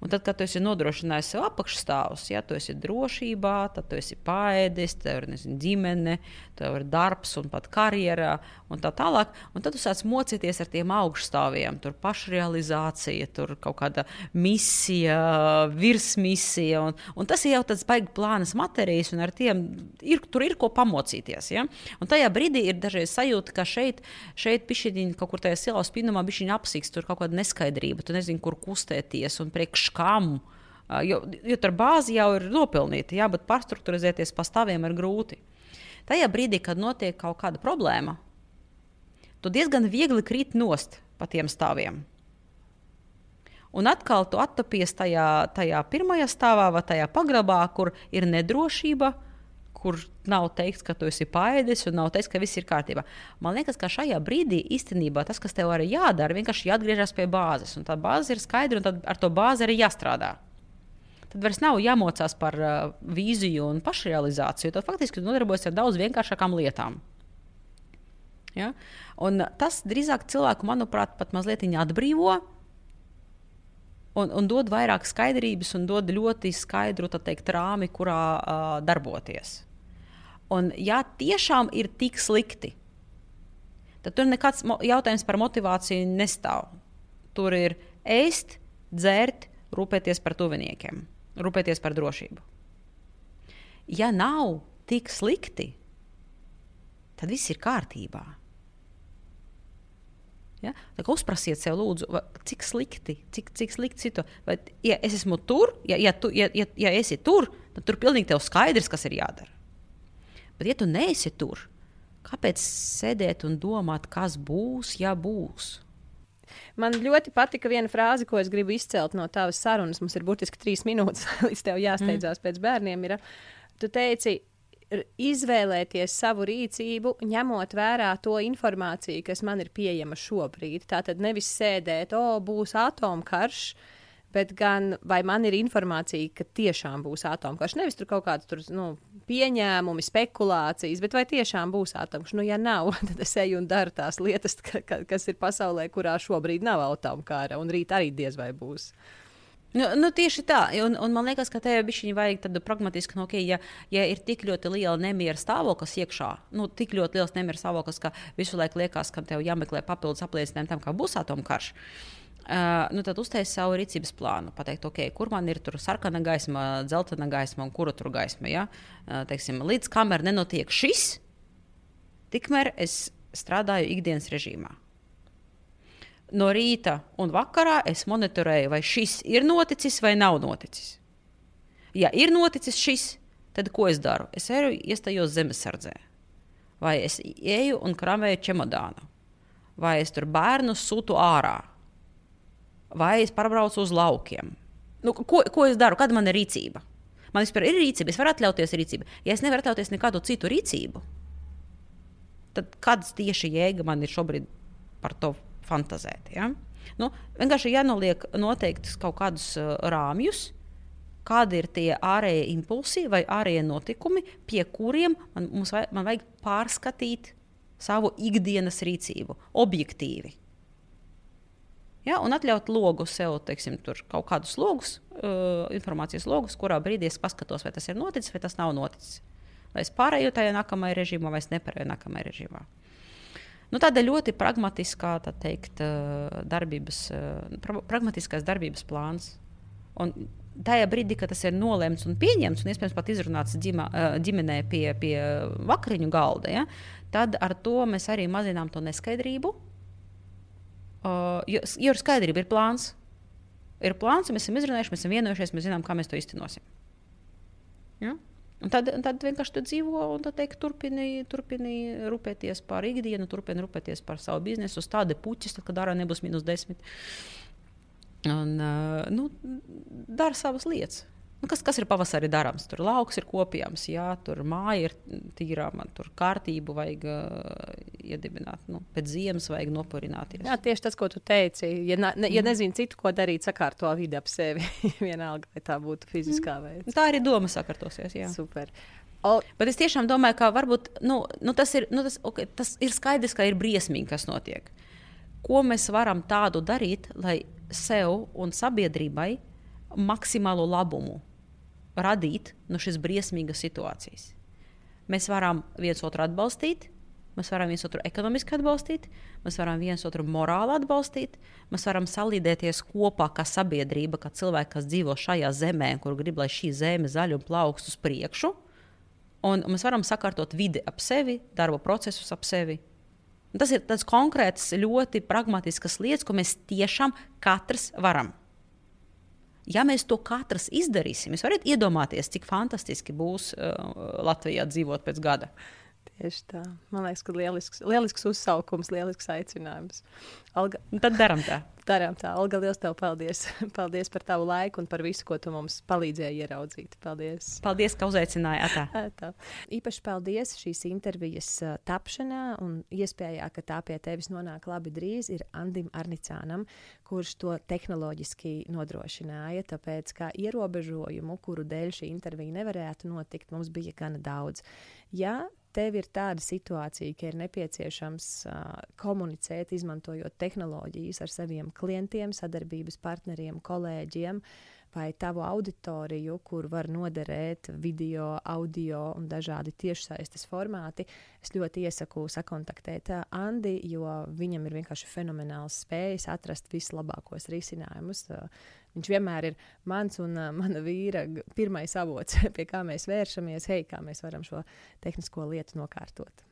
Speaker 2: Un tad, kad tu esi nodrošinājis sev apakšstāvus, ja tu esi drošībā, tad tu esi paēdis, tev ir nezinu, ģimene, tev ir darbs un pat karjerā un tā tālāk. Un tad tu sāc mocīties ar tiem augšstāviem, tur pašrealizācija, tur kaut kāda misija, virsmisija. Un, un tas ir jau tāds baigi plānas matērijas, un ar tiem ir, tur ir ko pamocīties. Ja? Un tajā brīdī ir dažreiz sajūta, ka šeit, šeit pišķiņi kaut kur tajā silās pinumā bišķiņi apsīks, tur kaut kāda neskaidrība, tu nezini, kur kustēties un priekš kam. Jo, jo tur bāzi jau ir nopelnīta, jā, bet pārstruktūrizēties pa stāviem ir grūti. Tajā brīdī, kad notiek kaut kāda problēma, tu diezgan viegli krīt nost pa tiem stāviem. Un atkal tu attapies tajā, tajā pirmajā stāvā vai tajā pagrabā, kur ir nedrošība, kur nav teikts, ka tu esi paēdis un nav teikts, ka viss ir kārtībā. Man liekas, ka šajā brīdī īstenībā tas, kas tev arī jādara, vienkārši jāatgriežas pie bāzes. Un tā bāze ir skaidra, un tad ar to bāzi arī jāstrādā. Tad vairs nav jāmocās par uh, vīziju un pašrealizāciju. Tad faktiski nodarbojas ar daudz vienkāršākām lietām. Ja? Un tas drīzāk cilvēku, manuprāt, pat mazliet atbrīvo un, un dod vairāk skaidrības un dod ļoti skaidru teikt, rāmi, kurā uh, darboties. Un, ja tiešām ir tik slikti, tad tur nekāds jautājums par motivāciju nestāv. Tur ir ēst, dzert, rūpēties par tuviniekiem, rūpēties par drošību. Ja nav tik slikti, tad viss ir kārtībā. Ja? Uzprasiet sev, lūdzu, cik slikti, cik, cik slikti situācija. Vai, ja es esmu tur, ja, ja, tu, ja, ja, ja esi tur, tad tur pilnīgi tev skaidrs, kas ir jādara. Bet, ja tu neesi tur, kāpēc sēdēt un domāt, kas būs, ja būs?
Speaker 1: Man ļoti patika viena frāze, ko es gribu izcelt no tavas sarunas. Mums ir burtiski trīs minūtes, līdz tev jāsteidzās mm. pēc bērniem. Ir, tu teici, izvēlēties savu rīcību, ņemot vērā to informāciju, kas man ir pieejama šobrīd. Tā tad nevis sēdēt, o, būs atomkarš, bet gan vai man ir informācija, ka tiešām būs atomkarš. Nevis tur kaut kāds tur, nu, pieņēmumi, spekulācijas, bet vai tiešām būs atomkarš? Nu, ja nav, tad es eju un daru tās lietas, ka, ka, kas ir pasaulē, kurā šobrīd nav atomkara, un rīt arī diez vai būs.
Speaker 2: Nu, nu, tieši tā, un, un man liekas, ka tev bija vajag tādu pragmatisku, nu, okay, ja, ja ir tik ļoti liela nemiera stāvoklis iekšā, nu, tik ļoti liels nemiera stāvoklis, ka visu laiku liekas, ka tev jāmeklē papildus apliecinājumu tam, ka būs atomkarš. Uh, nu, tad uztaisīt savu rīcības plānu, pateikt, okay, kur man ir sarkana gaisma, dzeltena gaisma un kura tur gaisma. Ja? Uh, teiksim, līdz kamēr nenotiek šis, tikmēr es strādāju ikdienas režīmā no rīta un vakarā es monitorēju, vai šis ir noticis vai nav noticis. Ja ir noticis šis, tad ko es daru? Es eju, iestājos zemesardzē, vai es eju un kramēju čemodānu, vai es tur bērnu sūtu ārā. Vai es pārbraucu uz laukiem. Nu, ko, ko es daru? Kāda man ir rīcība? Man vispār ir rīcība, es varu atļauties rīcību. Ja es nevaru atļauties nekādu citu rīcību, tad kāda tieši jēga man ir šobrīd par to fantazēt? Ja? Nu, vienkārši jānoliek noteikti kaut kādus uh, rāmjus, kādi ir tie ārējie impulsi vai ārējie notikumi, pie kuriem man, vajag, man vajag pārskatīt savu ikdienas rīcību objektīvi. Ja, un atļaut logu sev, teiksim, kaut kādus logus, uh, informācijas logus, kurā brīdī es paskatos, vai tas ir noticis vai tas nav noticis. Vai es pārēju tajā nākamajā režīmā, vai es nepārēju nākamajā režīmā. Nu, tāda ļoti pragmatiskā tā teikt, uh, darbības, uh, pra pragmatiskās darbības plāns. Un tajā brīdī, kad tas ir nolemts un pieņemts, un iespējams pat izrunāts ģima, ģimenē pie, pie vakariņu galda, ja, tad ar to mēs arī mazinām to neskaidrību Uh, jo, jo ir skaidrība, ir plāns. Ir plāns, mēs esam izrunājuši, mēs esam vienojušies, mēs zinām, kā mēs to iztenosim. Ja? Un tad, tad vienkārši tu dzīvo un teik, turpini, turpini rūpēties par ikdienu, turpini rūpēties par savu biznesu, stādi puķis, tad, kad ārā nebūs minus desmit. Un, uh, nu, dara savas lietas. Nu, kas, kas ir pavasarī darāms? Tur lauks ir kopjams, jā, tur māja ir tīrā, man tur kārtību vajag uh, iedibināt. Nu, pēc ziemas vajag nopurināties.
Speaker 1: Jā, tieši tas, ko tu teici. Ja, ne, ja mm. nezinu citu, ko darīt, sakārto vidi ap sevi. Vienalga, vai tā būtu fiziskā mm. veidā.
Speaker 2: Tā arī doma sakārtosies. Jā.
Speaker 1: Super.
Speaker 2: O, Bet es tiešām domāju, ka varbūt nu, nu, tas, ir, nu, tas, okay, tas ir skaidrs, ka ir briesmīgi, kas notiek. Ko mēs varam tādu darīt, lai sev un sabiedrībai maksimālo labumu radīt no šīs briesmīgas situācijas. Mēs varam viens otru atbalstīt, mēs varam viens otru ekonomiski atbalstīt, mēs varam viens otru morāli atbalstīt, mēs varam salīdēties kopā kā sabiedrība, kā cilvēki, kas dzīvo šajā zemē, kur grib, lai šī zeme zaļ un plaukst uz priekšu. Un mēs varam sakārtot vidi ap sevi, darba procesus ap sevi. Un tas ir tāds konkrēts, ļoti pragmatisks lietas, ko mēs tiešām katrs varam. Ja mēs to katrs izdarīsim, jūs varat iedomāties, cik fantastiski būs uh, Latvijā dzīvot pēc gada.
Speaker 1: Tieši tā. Man liekas, ka lielisks, lielisks uzsaukums, lielisks aicinājums.
Speaker 2: Alga... Nu, tad darām tā.
Speaker 1: darām tā. Olga, liels tev paldies. paldies par tavu laiku un par visu, ko tu mums palīdzēji ieraudzīt. Paldies.
Speaker 2: Paldies, ka uzaicināji. Atā.
Speaker 1: Atā. Īpaši paldies šīs intervijas uh, tapšanā un iespējā, ka tā pie tevis nonāk labi drīz, ir Andim Arnicānam, kurš to tehnoloģiski nodrošināja. Tāpēc kā ierobežojumu, kuru dēļ šī intervija nevarētu notikt, mums bija gana daudz. Ja tev ir tāda situācija, ka ir nepieciešams uh, komunicēt, izmantojot tehnoloģijas ar saviem klientiem, sadarbības partneriem, kolēģiem, vai tavu auditoriju, kur var noderēt video, audio un dažādi tiešsaistes formāti, es ļoti iesaku sakontaktēt Andi, jo viņam ir vienkārši fenomenāls spējas atrast vislabākos risinājumus. Viņš vienmēr ir mans un uh, mana vīra pirmais avots, pie kā mēs vēršamies, hei, kā mēs varam šo tehnisko lietu nokārtot.